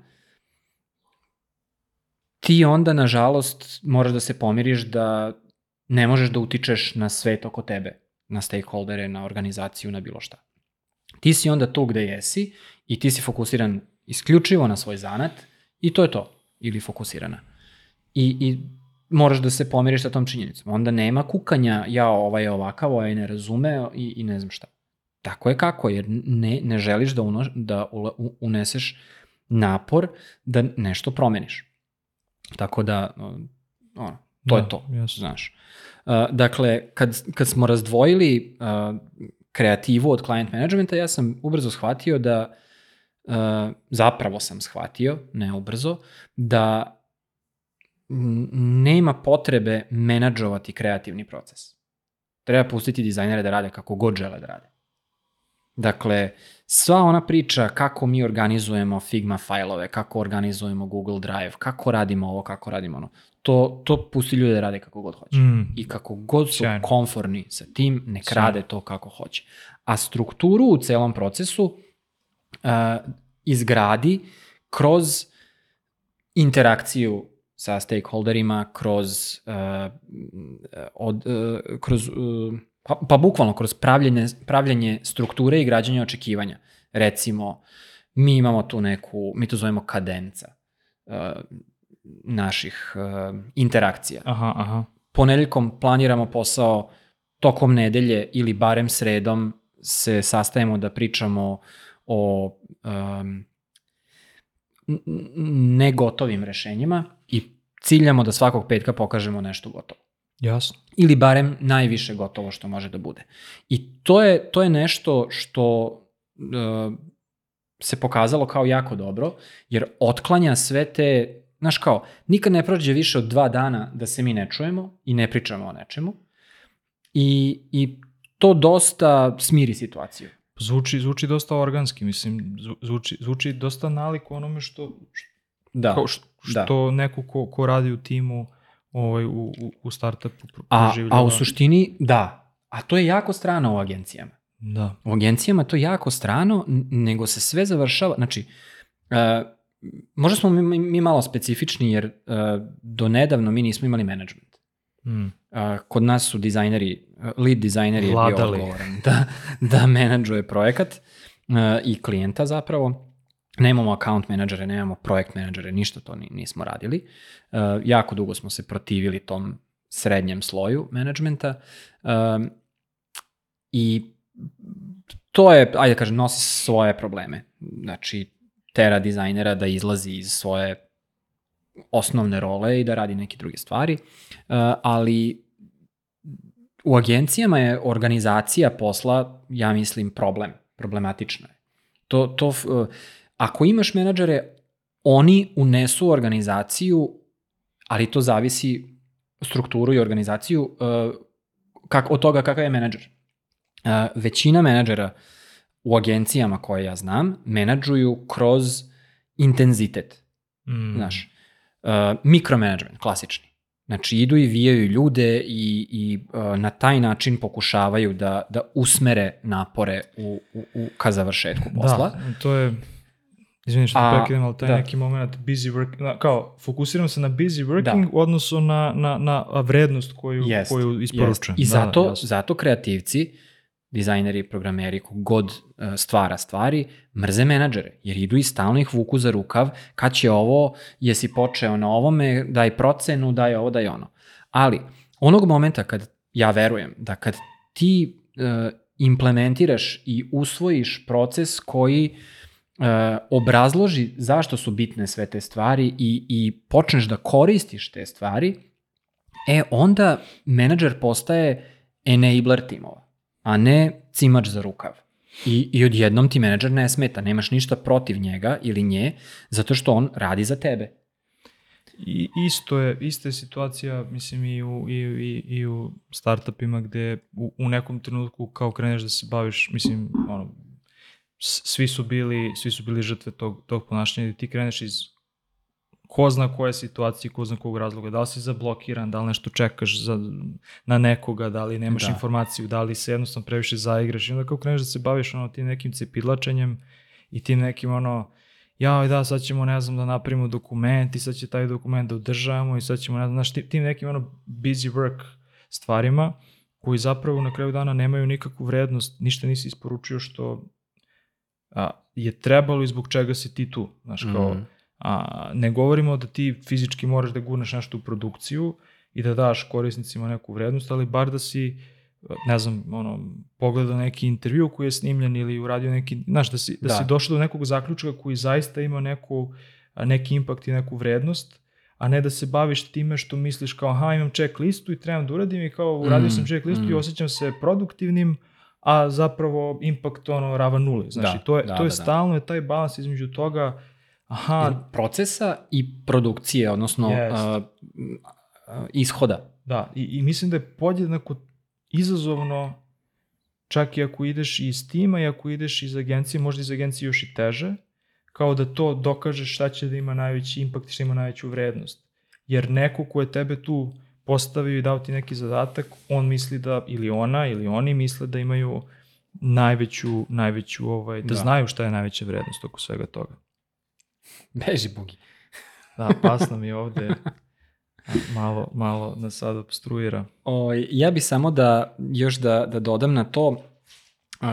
ti onda nažalost moraš da se pomiriš da ne možeš da utičeš na svet oko tebe, na stakeholdere, na organizaciju, na bilo šta. Ti si onda tu gde jesi i ti si fokusiran isključivo na svoj zanat i to je to, ili fokusirana. I, i moraš da se pomiriš sa tom činjenicom. Onda nema kukanja, ja ovaj je ovakav, ovaj ne razume i, i ne znam šta. Tako je kako, jer ne, ne želiš da, uno, da uneseš napor da nešto promeniš. Tako da, ono, to je Da, to, jasno. znaš. Uh, dakle, kad, kad smo razdvojili uh, kreativu od client managementa, ja sam ubrzo shvatio da, uh, zapravo sam shvatio, ne ubrzo, da nema potrebe menadžovati kreativni proces. Treba pustiti dizajnere da rade kako god žele da rade. Dakle, sva ona priča kako mi organizujemo Figma fajlove, kako organizujemo Google Drive, kako radimo ovo, kako radimo ono, to, to pusti ljude da rade kako god hoće. Mm, I kako god su Sjajno. konforni sa tim, nek Sjajno. rade to kako hoće. A strukturu u celom procesu uh, izgradi kroz interakciju sa stakeholderima, kroz, uh, od, uh, kroz uh, pa, pa bukvalno kroz pravljenje, pravljenje strukture i građanje očekivanja. Recimo, mi imamo tu neku, mi to zovemo kadenca uh, naših uh, interakcija aha, aha. ponedeljkom planiramo posao, tokom nedelje ili barem sredom se sastajemo da pričamo o um, negotovim rešenjima i ciljamo da svakog petka pokažemo nešto gotovo. Jasno. Ili barem najviše gotovo što može da bude. I to je, to je nešto što uh, se pokazalo kao jako dobro, jer otklanja sve te, znaš kao, nikad ne prođe više od dva dana da se mi ne čujemo i ne pričamo o nečemu. I, i to dosta smiri situaciju. Zvuči, zvuči dosta organski, mislim, zvu- zvuči, zvuči dosta nalik onome što, Da. kao što, da. što neko ko, ko radi u timu ovaj, u, u, startupu pro- A, proživljava. a u suštini, da. A to je jako strano u agencijama. Da. U agencijama to je jako strano, nego se sve završava, znači, uh, možda smo mi, mi malo specifični jer uh, do nedavno mi nismo imali management. Mm. Uh, kod nas su dizajneri, uh, lead dizajner je bio odgovoran da, da menadžuje projekat uh, i klijenta zapravo. Nemamo account menadžere, nemamo projekt menadžere, ništa to ni, nismo radili. Uh, jako dugo smo se protivili tom srednjem sloju menadžmenta um, i to je, ajde da kažem, nosi svoje probleme. Znači, tera dizajnera da izlazi iz svoje osnovne role i da radi neke druge stvari, uh, ali u agencijama je organizacija posla, ja mislim, problem, problematično je. To, to, uh, ako imaš menadžere, oni unesu organizaciju, ali to zavisi strukturu i organizaciju uh, kak, od toga kakav je menadžer. Uh, većina menadžera u agencijama koje ja znam menadžuju kroz intenzitet. Mm. Znaš, uh, mikromanagement, klasični. Znači, idu i vijaju ljude i, i uh, na taj način pokušavaju da, da usmere napore u, u, u, ka završetku posla. Da, to je, izvini što te prekidam, ali taj da. neki moment busy work, na, kao, fokusiram se na busy working Da. u odnosu na, na, na vrednost koju, Jest, koju isporučujem. I Da, zato, da, zato kreativci, dizajneri, programeri, kogod uh, stvara stvari, mrze menadžere, jer idu i stalno ih vuku za rukav, kad će ovo, jesi počeo na ovome, daj procenu, daj ovo, daj ono. Ali, onog momenta kad, ja verujem, da kad ti uh, implementiraš i usvojiš proces koji uh, obrazloži zašto su bitne sve te stvari i, i počneš da koristiš te stvari, e onda menadžer postaje enabler timova. a ne cimač za rukav. I, I odjednom ti menadžer ne smeta, nemaš ništa protiv njega ili nje, zato što on radi za tebe. I isto je, ista je situacija, mislim, i u, i, i, i u startupima gde u, u nekom trenutku kao kreneš da se baviš, mislim, ono, svi su bili, svi su bili žrtve tog, tog ponašanja i ti kreneš iz ko zna koje situacije, ko zna kog razloga, da li si zablokiran, da li nešto čekaš za, na nekoga, da li nemaš da. informaciju, da li se jednostavno previše zaigraš i onda kao kreneš da se baviš ono tim nekim cepidlačenjem i tim nekim ono, ja da sad ćemo ne znam da napravimo dokument i sad će taj dokument da održavamo i sad ćemo ne znam, znaš, tim nekim ono busy work stvarima koji zapravo na kraju dana nemaju nikakvu vrednost, ništa nisi isporučio što a, je trebalo i zbog čega si ti tu, znaš, kao, mm. a, ne govorimo da ti fizički moraš da gurneš nešto u produkciju i da daš korisnicima neku vrednost, ali bar da si ne znam, ono, pogledao neki intervju koji je snimljen ili uradio neki, znaš, da si, da, da. si došao do nekog zaključka koji zaista ima neku, neki impakt i neku vrednost, a ne da se baviš time što misliš kao, aha, imam check listu i trebam da uradim i kao, uradio mm, sam check listu mm. i osjećam se produktivnim, a zapravo impact ono rava nule. Znači, da, to je, da, to je da, da. stalno je taj balans između toga, aha... Procesa i produkcije, odnosno yes. uh, ishoda. Da, i, i mislim da je podjednako izazovno, čak i ako ideš iz tima i ako ideš iz agencije, možda iz agencije još i teže, kao da to dokažeš šta će da ima najveći impakt i šta ima najveću vrednost. Jer neko ko je tebe tu postavio i dao ti neki zadatak, on misli da, ili ona, ili oni misle da imaju najveću, najveću ovaj, da, da. znaju šta je najveća vrednost oko svega toga. Beži, Bugi. da, pasno mi ovde malo, malo nas sad obstruira. O, ja bi samo da još da, da dodam na to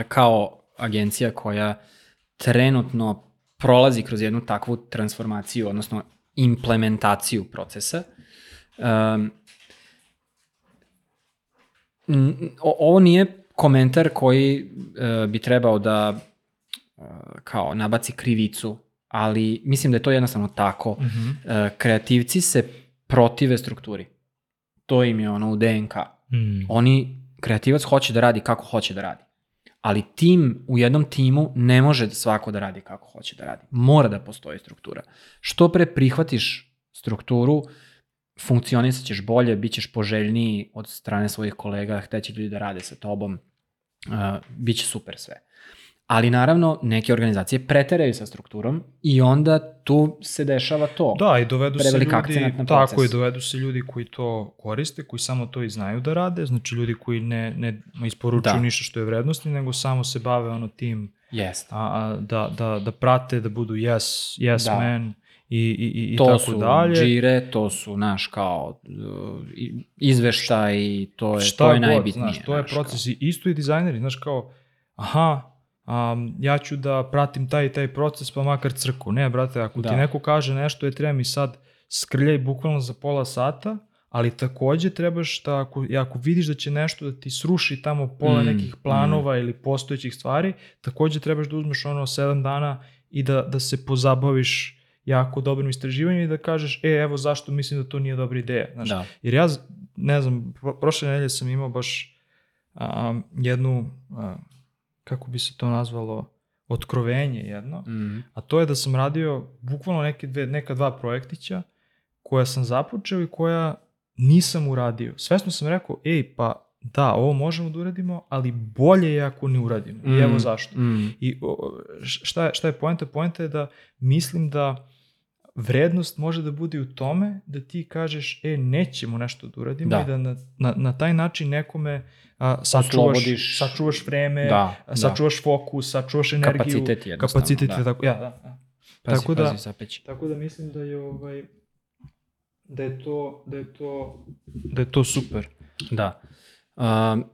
kao agencija koja trenutno prolazi kroz jednu takvu transformaciju, odnosno implementaciju procesa. Um, ovo nije komentar koji uh, bi trebao da uh, kao nabaci krivicu, ali mislim da je to jednostavno tako. Mm -hmm. uh, kreativci se protive strukturi. To im je ono u DNK. Mm. Oni, kreativac hoće da radi kako hoće da radi. Ali tim, u jednom timu ne može svako da radi kako hoće da radi. Mora da postoji struktura. Što pre prihvatiš strukturu, funkcionisat ćeš bolje, bit ćeš poželjniji od strane svojih kolega, hteći ljudi da rade sa tobom, uh, bit će super sve. Ali naravno, neke organizacije preteraju sa strukturom i onda tu se dešava to. Da, i dovedu se ljudi, tako i dovedu se ljudi koji to koriste, koji samo to i znaju da rade, znači ljudi koji ne, ne isporučuju da. ništa što je vrednostni, nego samo se bave ono tim yes. a, a, da, da, da prate, da budu yes, yes da. man i, i, i to tako dalje. To su džire, to su naš kao izveštaj i to je, Šta to je god, najbitnije. Znaš, to je proces kao. i isto i dizajneri, znaš kao, aha, um, ja ću da pratim taj i taj proces, pa makar crku. Ne, brate, ako da. ti neko kaže nešto, je treba mi sad skrljaj bukvalno za pola sata, ali takođe trebaš da ako, ako vidiš da će nešto da ti sruši tamo pola mm, nekih planova mm. ili postojećih stvari, takođe trebaš da uzmeš ono 7 dana i da, da se pozabaviš jako dobrim istraživanjem i da kažeš, e, evo zašto mislim da to nije dobra ideja. Znaš, da. Jer ja, ne znam, prošle nedelje sam imao baš um, jednu, uh, kako bi se to nazvalo, otkrovenje jedno, mm. a to je da sam radio bukvalno neke dve, neka dva projektića koja sam započeo i koja nisam uradio. Svesno sam rekao, ej, pa da, ovo možemo da uradimo, ali bolje je ako ne uradimo. Mm. I evo zašto. Mm. I šta je, šta je poenta? Poenta je da mislim da vrednost može da bude u tome da ti kažeš, e, nećemo nešto da uradimo da. i da na, na, na taj način nekome a, sačuvaš, sačuvaš vreme, da, da. sačuvaš da. fokus, sačuvaš energiju. Kapacitet jednostavno. Kapacitet, da. tako, ja, da, da. Pazi, tako da, pazi, Tako da mislim da je ovaj, da je to, da je to, da je to super. Da. Um,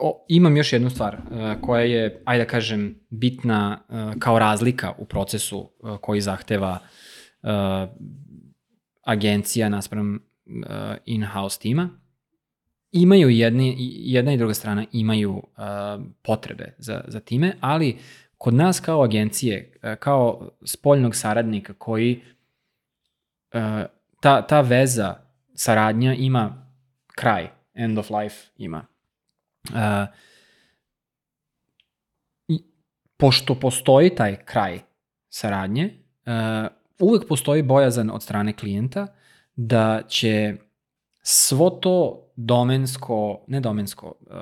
o, imam još jednu stvar uh, koja je, ajde da kažem, bitna uh, kao razlika u procesu uh, koji zahteva uh, agencija naspram uh, in-house tima imaju jedni, jedna i druga strana imaju uh, potrebe za, za time, ali kod nas kao agencije, uh, kao spoljnog saradnika koji uh, ta, ta veza, saradnja ima kraj, end of life ima. Uh, pošto postoji taj kraj saradnje, uh, uvek postoji bojazan od strane klijenta da će svo to domensko, ne domensko, uh,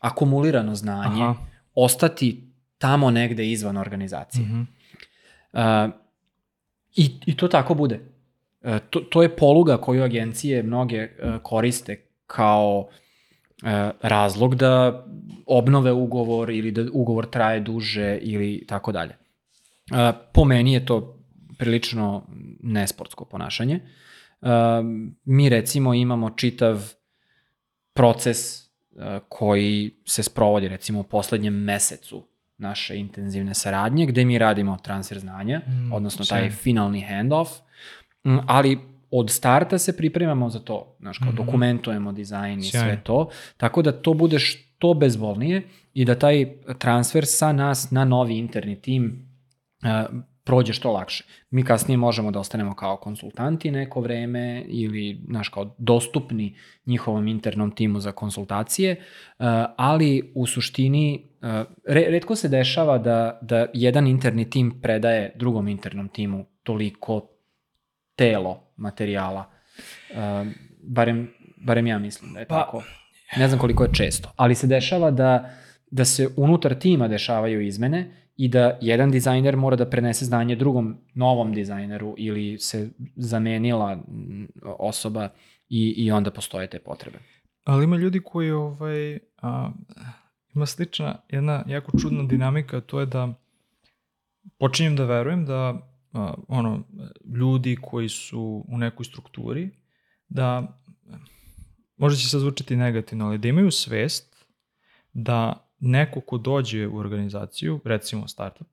akumulirano znanje Aha. ostati tamo negde izvan organizacije. Mm -hmm. uh, i, I to tako bude. Uh, to, to je poluga koju agencije mnoge uh, koriste kao uh, razlog da obnove ugovor ili da ugovor traje duže ili tako dalje. Uh, po meni je to prilično nesportsko ponašanje. Mi recimo imamo čitav proces uh, koji se sprovodi recimo u poslednjem mesecu naše intenzivne saradnje, gde mi radimo transfer znanja, mm, odnosno taj sve. finalni handoff, mm, ali od starta se pripremamo za to, znaš, kao mm -hmm. dokumentujemo dizajn i Sjajno. sve to, tako da to bude što bezbolnije i da taj transfer sa nas na novi interni tim uh, prođe što lakše. Mi kasnije možemo da ostanemo kao konsultanti neko vreme ili, znaš, kao dostupni njihovom internom timu za konsultacije, uh, ali u suštini uh, redko se dešava da, da jedan interni tim predaje drugom internom timu toliko telo materijala. Uh, barem, barem ja mislim da je pa, tako. Ne znam koliko je često, ali se dešava da, da se unutar tima dešavaju izmene i da jedan dizajner mora da prenese znanje drugom novom dizajneru ili se zamenila osoba i, i onda postoje te potrebe. Ali ima ljudi koji ovaj, a, ima slična, jedna jako čudna dinamika, to je da počinjem da verujem da a, ono, ljudi koji su u nekoj strukturi, da možda će se zvučiti negativno, ali da imaju svest da neko ko dođe u organizaciju, recimo startup,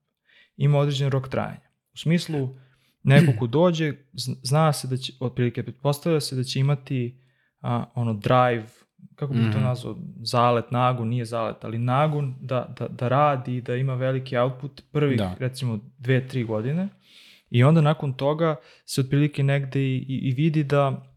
ima određen rok trajanja. U smislu, neko ko dođe, zna se da će, otprilike, pretpostavlja se da će imati a, ono drive, kako bih mm -hmm. to mhm. nazvao, zalet, nagun, nije zalet, ali nagun da, da, da radi, da ima veliki output prvih, da. recimo, dve, tri godine i onda nakon toga se otprilike negde i, i, i vidi da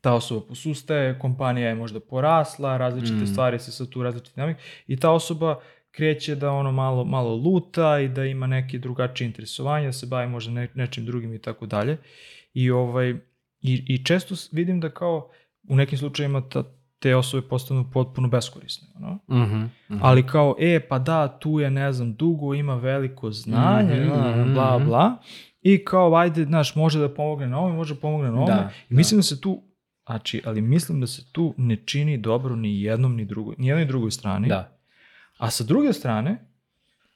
ta osoba posustaje, kompanija je možda porasla, različite mm. stvari se sad tu različite dinamike i ta osoba kreće da ono malo, malo luta i da ima neke drugačije interesovanja, da se bavi možda ne, nečim drugim i tako dalje. I, ovaj, i, I često vidim da kao u nekim slučajima ta, te osobe postanu potpuno beskorisne. No? Mm -hmm, mm -hmm. Ali kao, e, pa da, tu je, ne znam, dugo, ima veliko znanje, mm -hmm, bla, bla, i kao, ajde, znaš, može da pomogne na ovome, može da pomogne na ovome. Da, I mislim da. da se tu Znači, ali mislim da se tu ne čini dobro ni jednom ni drugoj, ni jednoj drugoj strani. Da. A sa druge strane,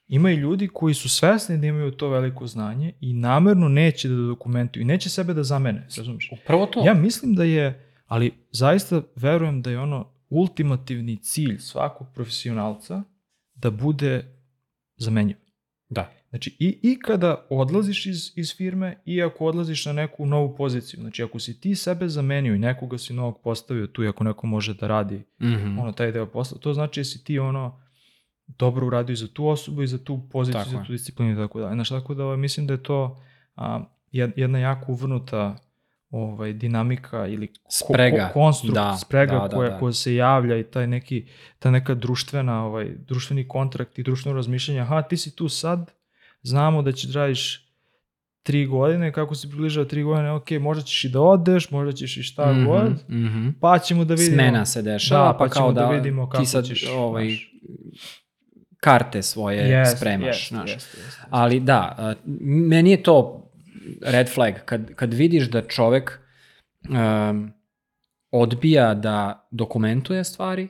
ima i ljudi koji su svesni da imaju to veliko znanje i namerno neće da dokumentuju i neće sebe da zamene, razumiješ? Upravo to. Ja mislim da je, ali zaista verujem da je ono ultimativni cilj svakog profesionalca da bude zamenjiv. Da. Znači, i, i kada odlaziš iz, iz firme i ako odlaziš na neku novu poziciju, znači ako si ti sebe zamenio i nekoga si novog postavio tu i ako neko može da radi mm -hmm. ono, taj deo posla, to znači da si ti ono dobro uradio i za tu osobu i za tu poziciju, tako za tu disciplinu i tako dalje. Znači, tako da ovaj, mislim da je to a, jedna jako uvrnuta ovaj, dinamika ili sprega. Ko, konstrukt, da, sprega da, da, koja, da. koja se javlja i taj neki, ta neka društvena, ovaj, društveni kontrakt i društveno razmišljanje, aha, ti si tu sad, znamo da će radiš tri godine, kako se približava tri godine, ok, možda ćeš i da odeš, možda ćeš i šta mm -hmm, god, mm -hmm. pa ćemo da vidimo. Smena se dešava, da, pa, pa kao da, da vidimo kako ti sad, ćeš, ovaj, znaš, karte svoje yes, spremaš, yes, znaš. Yes, yes, yes. Ali da, meni je to red flag, kad, kad vidiš da čovek um, odbija da dokumentuje stvari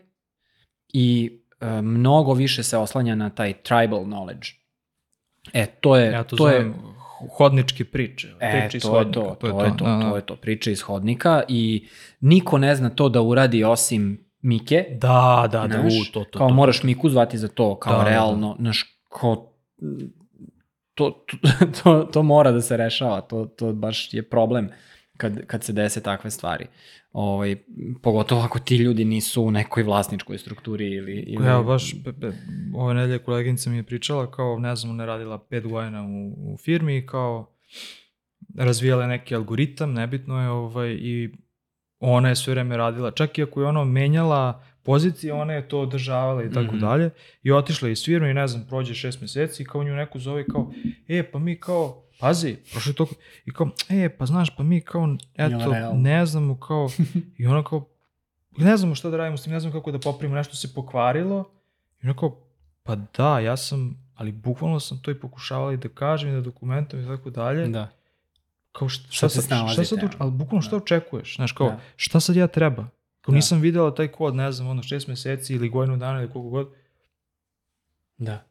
i um, mnogo više se oslanja na taj tribal knowledge. E, to je... Ja to, to je hodničke priče. E, priče to, je to, to, to, je to, to, je to, priče iz hodnika i niko ne zna to da uradi osim Mike. Da, da, da, u, to, to. Kao to, moraš Miku zvati za to, kao da, realno, da, da. naš, kao, to, to, to, to mora da se rešava, to, to baš je problem kad, kad se dese takve stvari. Ovaj, pogotovo ako ti ljudi nisu u nekoj vlasničkoj strukturi ili... ili... Ja, baš, be, be, ove nedelje koleginica mi je pričala kao, ne znam, ona je radila pet godina u, u firmi i kao razvijala neki algoritam, nebitno je, ovaj, i ona je sve vreme radila, čak i ako je ono menjala pozicije, ona je to održavala i tako Mhm. dalje. I otišla iz firme i ne znam, prođe šest meseci i kao nju neko zove kao, e, pa mi kao, pazi, prošlo je toliko, i kao, e, pa znaš, pa mi kao, eto, ne znamo kao, i ona kao, ne znamo šta da radimo s tim, ne znamo kako da popravimo, nešto se pokvarilo. I ona kao, pa da, ja sam, ali bukvalno sam to i pokušavala i da kažem i da dokumentujem i tako dalje. Da. Kao šta, Šta šta, sad, šta sad, ali bukvalno šta očekuješ? Znaš, kao, Da. šta sad ja treba? Kao Da. nisam videla taj kod, ne znam, ono šest meseci ili godinu dana ili koliko god. Da.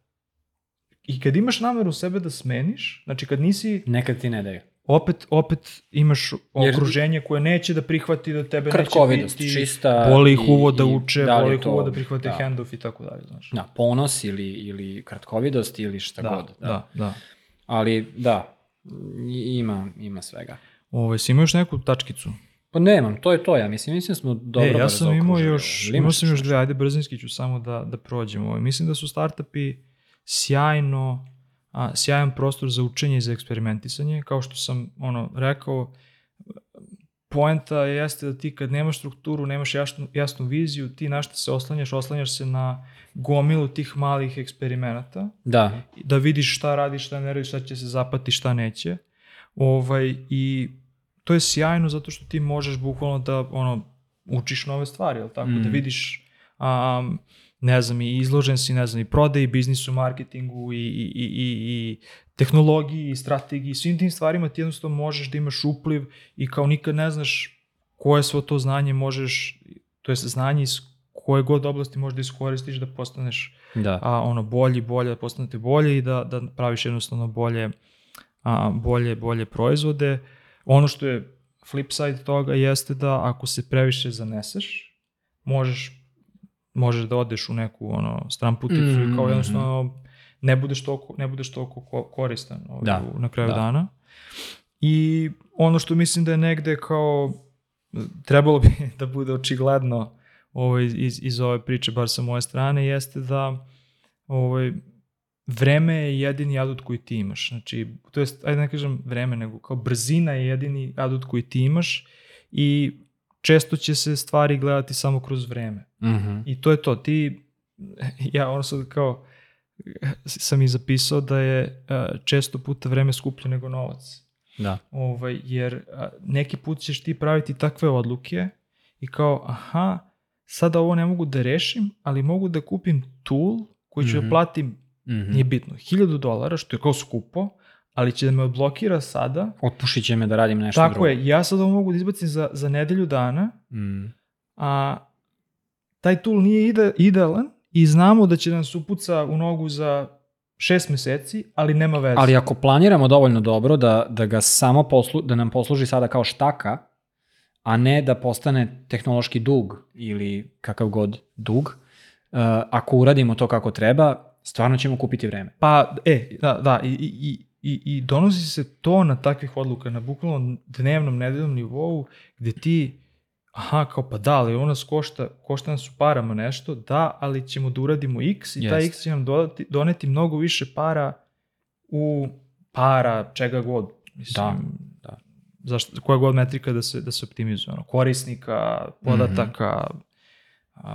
I kad imaš nameru sebe da smeniš, znači kad nisi, Nekad ti ne daju. opet, opet imaš Jer- okruženje koje neće da prihvati da tebe neće biti, čista. boli ih uvo da uče, da li boli ih uvo da prihvate da. handoff i tako dalje, znaš. Da, ponos ili, ili kratkovidost ili šta da, god. da, da. Ali da, ima, ima svega. Ove, si imao još neku tačkicu? Pa nemam, to je to, ja mislim, mislim da smo dobro e, ja sam imao još, ovo. Imao sam još dve, ajde brzinski ću samo da, da prođemo. Ovaj, Mislim da su startupi sjajno, a, sjajan prostor za učenje i za eksperimentisanje. Kao što sam ono rekao, poenta jeste da ti kad nemaš strukturu, nemaš jasnu, jasnu viziju, ti na šta se oslanjaš, oslanjaš se na gomilu tih malih eksperimenata Da, da vidiš šta radiš, šta ne radiš, šta će se zapati, šta neće. Ovaj, I to je sjajno zato što ti možeš bukvalno da ono, učiš nove stvari, jel tako? Mm. Da vidiš, um, ne znam, i izložen si, ne znam, i prodaji, biznisu, marketingu, i, i, i, i, tehnologiji, i strategiji, svim tim stvarima ti jednostavno možeš da imaš upliv i kao nikad ne znaš koje svo to znanje možeš, to je znanje iz koje god oblasti možeš da iskoristiš da postaneš da. a ono bolji, bolje, da postanete bolje i da, da praviš jednostavno bolje, a, bolje, bolje proizvode. Ono što je flip side toga jeste da ako se previše zaneseš, možeš, možeš da odeš u neku ono, stramputicu i kao Mhm. jednostavno ne budeš toliko, ne budeš toliko ko- koristan ovaj, Da, na kraju da. dana. I ono što mislim da je negde kao trebalo bi da bude očigledno ovaj, iz, iz ove priče, bar sa moje strane, jeste da ovaj, vreme je jedini adut koji ti imaš. Znači, to jest, ajde da ne kažem vreme, nego kao brzina je jedini adut koji ti imaš i često će se stvari gledati samo kroz vreme. Mhm. I to je to. Ti, ja ono sad kao, sam i zapisao da je često puta vreme skuplje nego novac. Da. Ovaj, jer neki put ćeš ti praviti takve odluke i kao, aha, sada ovo ne mogu da rešim, ali mogu da kupim tool koji ću Mhm. da platim, Mhm. nije bitno, 1000 dolara, što je kao skupo, ali će da me odblokira sada. Otpušit će me da radim nešto Tako drugo. je, ja sad ovo mogu da izbacim za, za nedelju dana, Mm. a taj tool nije ide, idealan i znamo da će nas upuca u nogu za šest meseci, ali nema veze. Ali ako planiramo dovoljno dobro da, da ga samo poslu, da nam posluži sada kao štaka, a ne da postane tehnološki dug ili kakav god dug, uh, ako uradimo to kako treba, stvarno ćemo kupiti vreme. Pa, e, da, da, i, i, i, i donosi se to na takvih odluka, na bukvalno dnevnom, nedeljnom nivou, gde ti, aha, kao pa da, ali ovo nas košta, košta nas u parama nešto, da, ali ćemo da uradimo x i taj Jeste. x će nam dodati, doneti mnogo više para u para, čega god. Mislim, Da, da. Zašto, koja god metrika da se, da se optimizuje. Ono, korisnika, podataka, a,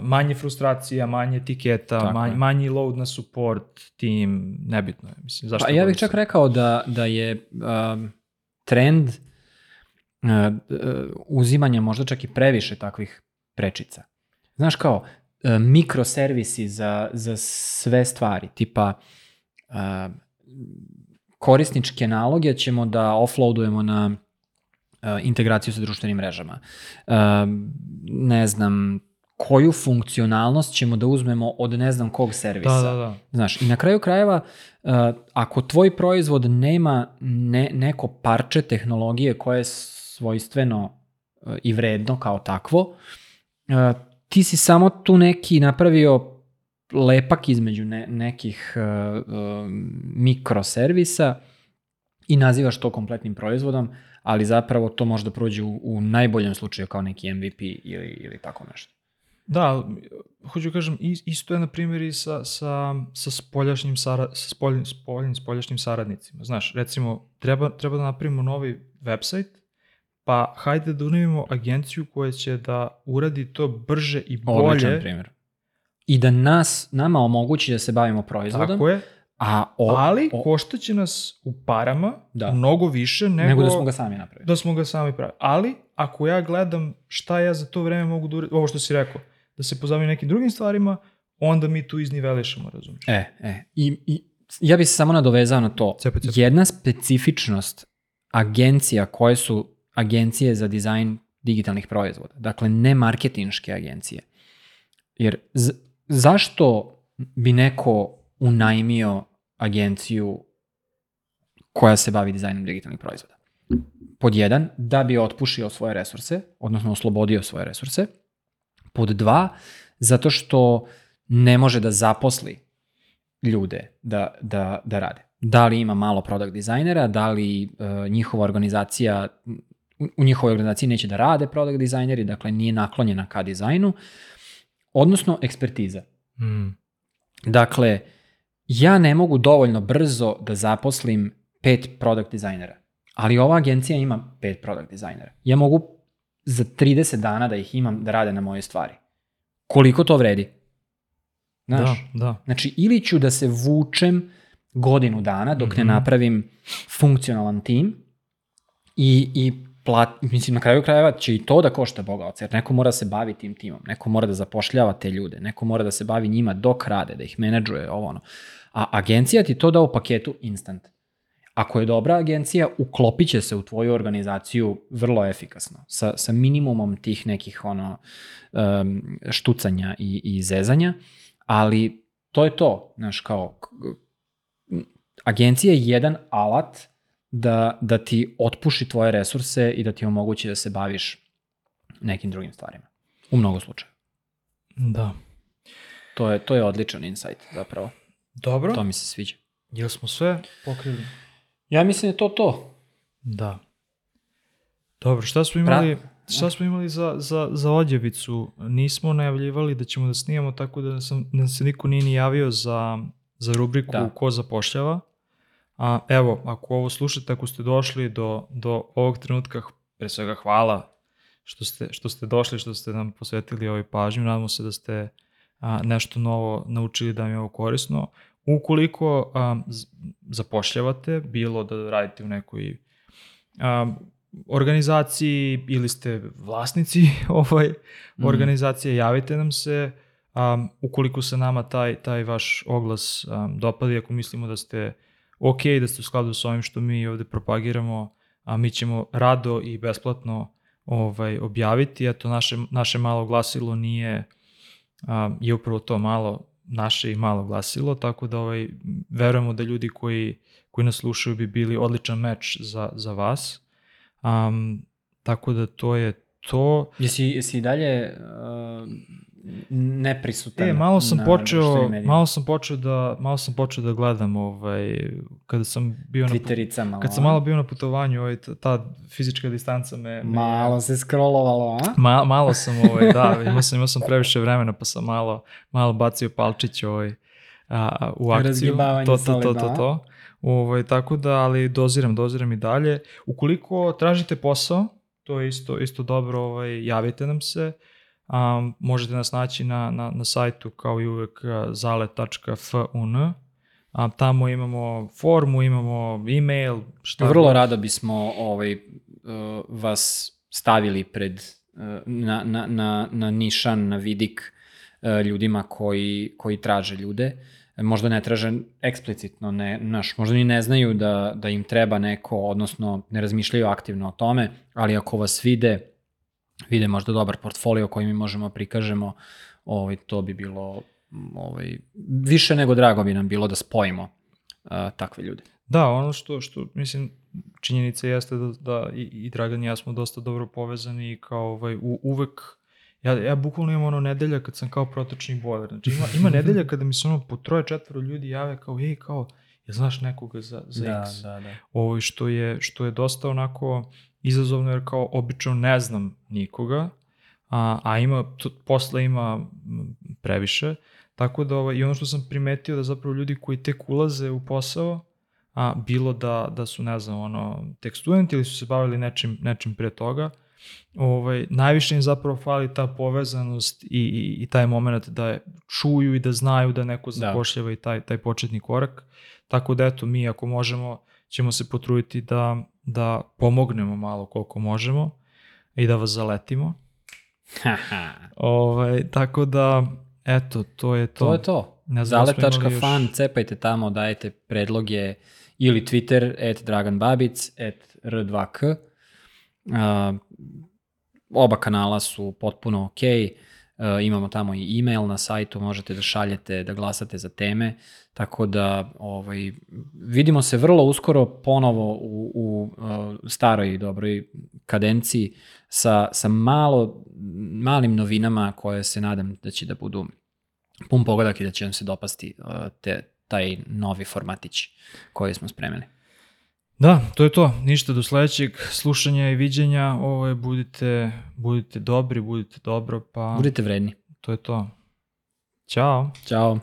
manje frustracija, manje etiketa, Tako manj, je. manji load na support, tim, nebitno je. Mislim, zašto Pa ja bih čak se- rekao da, da je um, trend uh, uh, uzimanja možda čak i previše takvih prečica. Znaš kao, uh, mikroservisi za, za sve stvari, tipa uh, korisničke naloge ćemo da offloadujemo na integraciju sa društvenim mrežama. Ne znam, koju funkcionalnost ćemo da uzmemo od ne znam kog servisa. Da, da, da. Znaš, i na kraju krajeva, uh, ako tvoj proizvod nema ne, neko parče tehnologije koje je svojstveno uh, i vredno kao takvo, uh, ti si samo tu neki napravio lepak između ne, nekih uh, uh, mikroservisa i nazivaš to kompletnim proizvodom, ali zapravo to može da prođe u, u najboljem slučaju kao neki MVP ili, ili tako nešto. Da, hoću kažem, is- isto je na primjer i sa, sa, sa spoljašnjim, sara, sa spoljnim, spoljnim, spoljašnjim saradnicima. Znaš, recimo, treba, treba da napravimo novi website, pa hajde da unimimo agenciju koja će da uradi to brže i bolje. Odličan primjer. I da nas, nama omogući da se bavimo proizvodom, Tako je, a o, ali o- koštaće nas u parama Da. mnogo više nego, nego da smo ga sami napravili. da smo ga sami pravili. Ali, ako ja gledam šta ja za to vreme mogu da uradim, ovo što si rekao, da se pozabavim nekim drugim stvarima, onda mi tu iznivelišemo, razumiješ? E, e. I, i ja bih se samo nadovezao na to. Cepaj, cepaj. Jedna specifičnost agencija koje su agencije za dizajn digitalnih proizvoda, dakle ne marketinške agencije. Jer z- zašto bi neko unajmio agenciju koja se bavi dizajnom digitalnih proizvoda? Pod jedan, da bi otpušio svoje resurse, odnosno oslobodio svoje resurse. Pod dva, zato što ne može da zaposli ljude da, da, da rade. Da li ima malo product dizajnera, da li uh, njihova organizacija, u, u njihovoj organizaciji neće da rade product dizajneri, dakle nije naklonjena ka dizajnu, odnosno ekspertiza. Mm. Dakle, ja ne mogu dovoljno brzo da zaposlim pet product dizajnera, ali ova agencija ima pet product dizajnera. Ja mogu za 30 dana da ih imam da rade na moje stvari. Koliko to vredi? Znaš? Da, da. Znači, ili ću da se vučem godinu dana dok ne Mhm. napravim funkcionalan tim i, i plat, mislim, na kraju krajeva će i to da košta bogaoca, jer neko mora da se bavi tim timom, neko mora da zapošljava te ljude, neko mora da se bavi njima dok rade, da ih menadžuje, ovo ono. A agencija ti to da u paketu instant. Ako je dobra agencija, uklopit će se u tvoju organizaciju vrlo efikasno, sa, sa minimumom tih nekih ono, um, štucanja i, i zezanja, ali to je to, znaš, kao, agencija je jedan alat da, da ti otpuši tvoje resurse i da ti omogući da se baviš nekim drugim stvarima. U mnogo slučaja. Da. To je, to je odličan insight, zapravo. Dobro, To mi se sviđa. jel smo sve pokrili? Ja mislim da je to to. Da. Dobro, šta smo imali, šta smo imali za, za, za odjevicu? Nismo najavljivali da ćemo da snimamo, tako da sam, da se niko nije ni javio za, za rubriku Da. Ko zapošljava. A, evo, ako ovo slušate, ako ste došli do, do ovog trenutka, pre svega hvala što ste, što ste došli, što ste nam posvetili ovoj pažnju. Nadamo se da ste a, nešto novo naučili da vam je ovo korisno. Ukoliko z- zapošljavate, bilo da radite u nekoj a, organizaciji ili ste vlasnici ovaj Mhm. organizacije, javite nam se. Um, ukoliko se nama taj, taj vaš oglas um, dopadi, ako mislimo da ste ok, da ste u skladu s ovim što mi ovde propagiramo, a mi ćemo rado i besplatno ovaj, objaviti. Eto, naše, naše malo glasilo nije, um, je upravo to malo, naše i malo glasilo, tako da ovaj, verujemo da ljudi koji, koji nas slušaju bi bili odličan meč za, za vas. Um, tako da to je to. Jesi, jesi i dalje uh, neprisutan? E, malo sam na počeo, malo sam počeo da, malo sam počeo da gledam ovaj kada sam bio na Twitterica malo. kad sam malo bio na putovanju, ovaj ta- ta fizička distanca me, me Malo se scrollovalo, a? Ma, malo sam ovaj da, imao sam imao sam previše vremena pa sam malo malo bacio palčić ovaj a, u akciju. To to to to to. Ovaj tako da ali doziram, doziram i dalje. Ukoliko tražite posao, to je isto isto dobro, ovaj javite nam se. Um, možete nas naći na, na, na sajtu kao i uvek zale.fun. A, tamo imamo formu, imamo e-mail, šta Vrlo rado bismo ovaj, uh, vas stavili pred, uh, na, na, na, na nišan, na vidik uh, ljudima koji, koji traže ljude. Možda ne traže eksplicitno, ne, naš, možda ni ne znaju da, da im treba neko, odnosno ne razmišljaju aktivno o tome, ali ako vas vide, vide možda dobar portfolio koji mi možemo prikažemo, ovaj, to bi bilo ovaj, više nego drago bi nam bilo da spojimo uh, takve ljude. Da, ono što, što mislim, činjenica jeste da, da i, i Dragan i ja smo dosta dobro povezani i kao ovaj, u, uvek, ja, ja bukvalno imam ono nedelja kad sam kao protočni bojler, znači ima, ima nedelja kada mi se ono po troje, četvoro ljudi jave kao, ej, kao, jel znaš nekoga za, za X? da, da. Ovo što je, što je dosta onako izazovno jer kao obično ne znam nikoga, a, a ima, t- posla ima previše, tako da ovaj, i ono što sam primetio da zapravo ljudi koji tek ulaze u posao, a, bilo da, da su, ne znam, ono, tek studenti ili su se bavili nečim, nečim pre toga. Ovaj, najviše im zapravo fali ta povezanost i, i, i taj moment da čuju i da znaju da neko zapošljava da. i taj, taj početni korak. Tako da eto, mi ako možemo, ćemo se potruditi da, da pomognemo malo koliko možemo i da vas zaletimo. ovaj, tako da, eto, to je to. To je to. Ne Zalet.fan, još... cepajte tamo, dajte predloge ili Twitter, at draganbabic, at r2k. Uh, oba kanala su potpuno ok. Uh, imamo tamo i email na sajtu, možete da šaljete, da glasate za teme, tako da ovaj, vidimo se vrlo uskoro ponovo u, u uh, staroj i dobroj kadenciji sa, sa malo, malim novinama koje se nadam da će da budu pun pogodak i da će vam se dopasti uh, te, taj novi formatić koji smo spremili. Da, to je to. Ništa do sledećeg slušanja i viđenja. Ovo je, budite, budite dobri, budite dobro, pa... Budite vredni. To je to. Ćao. Ćao.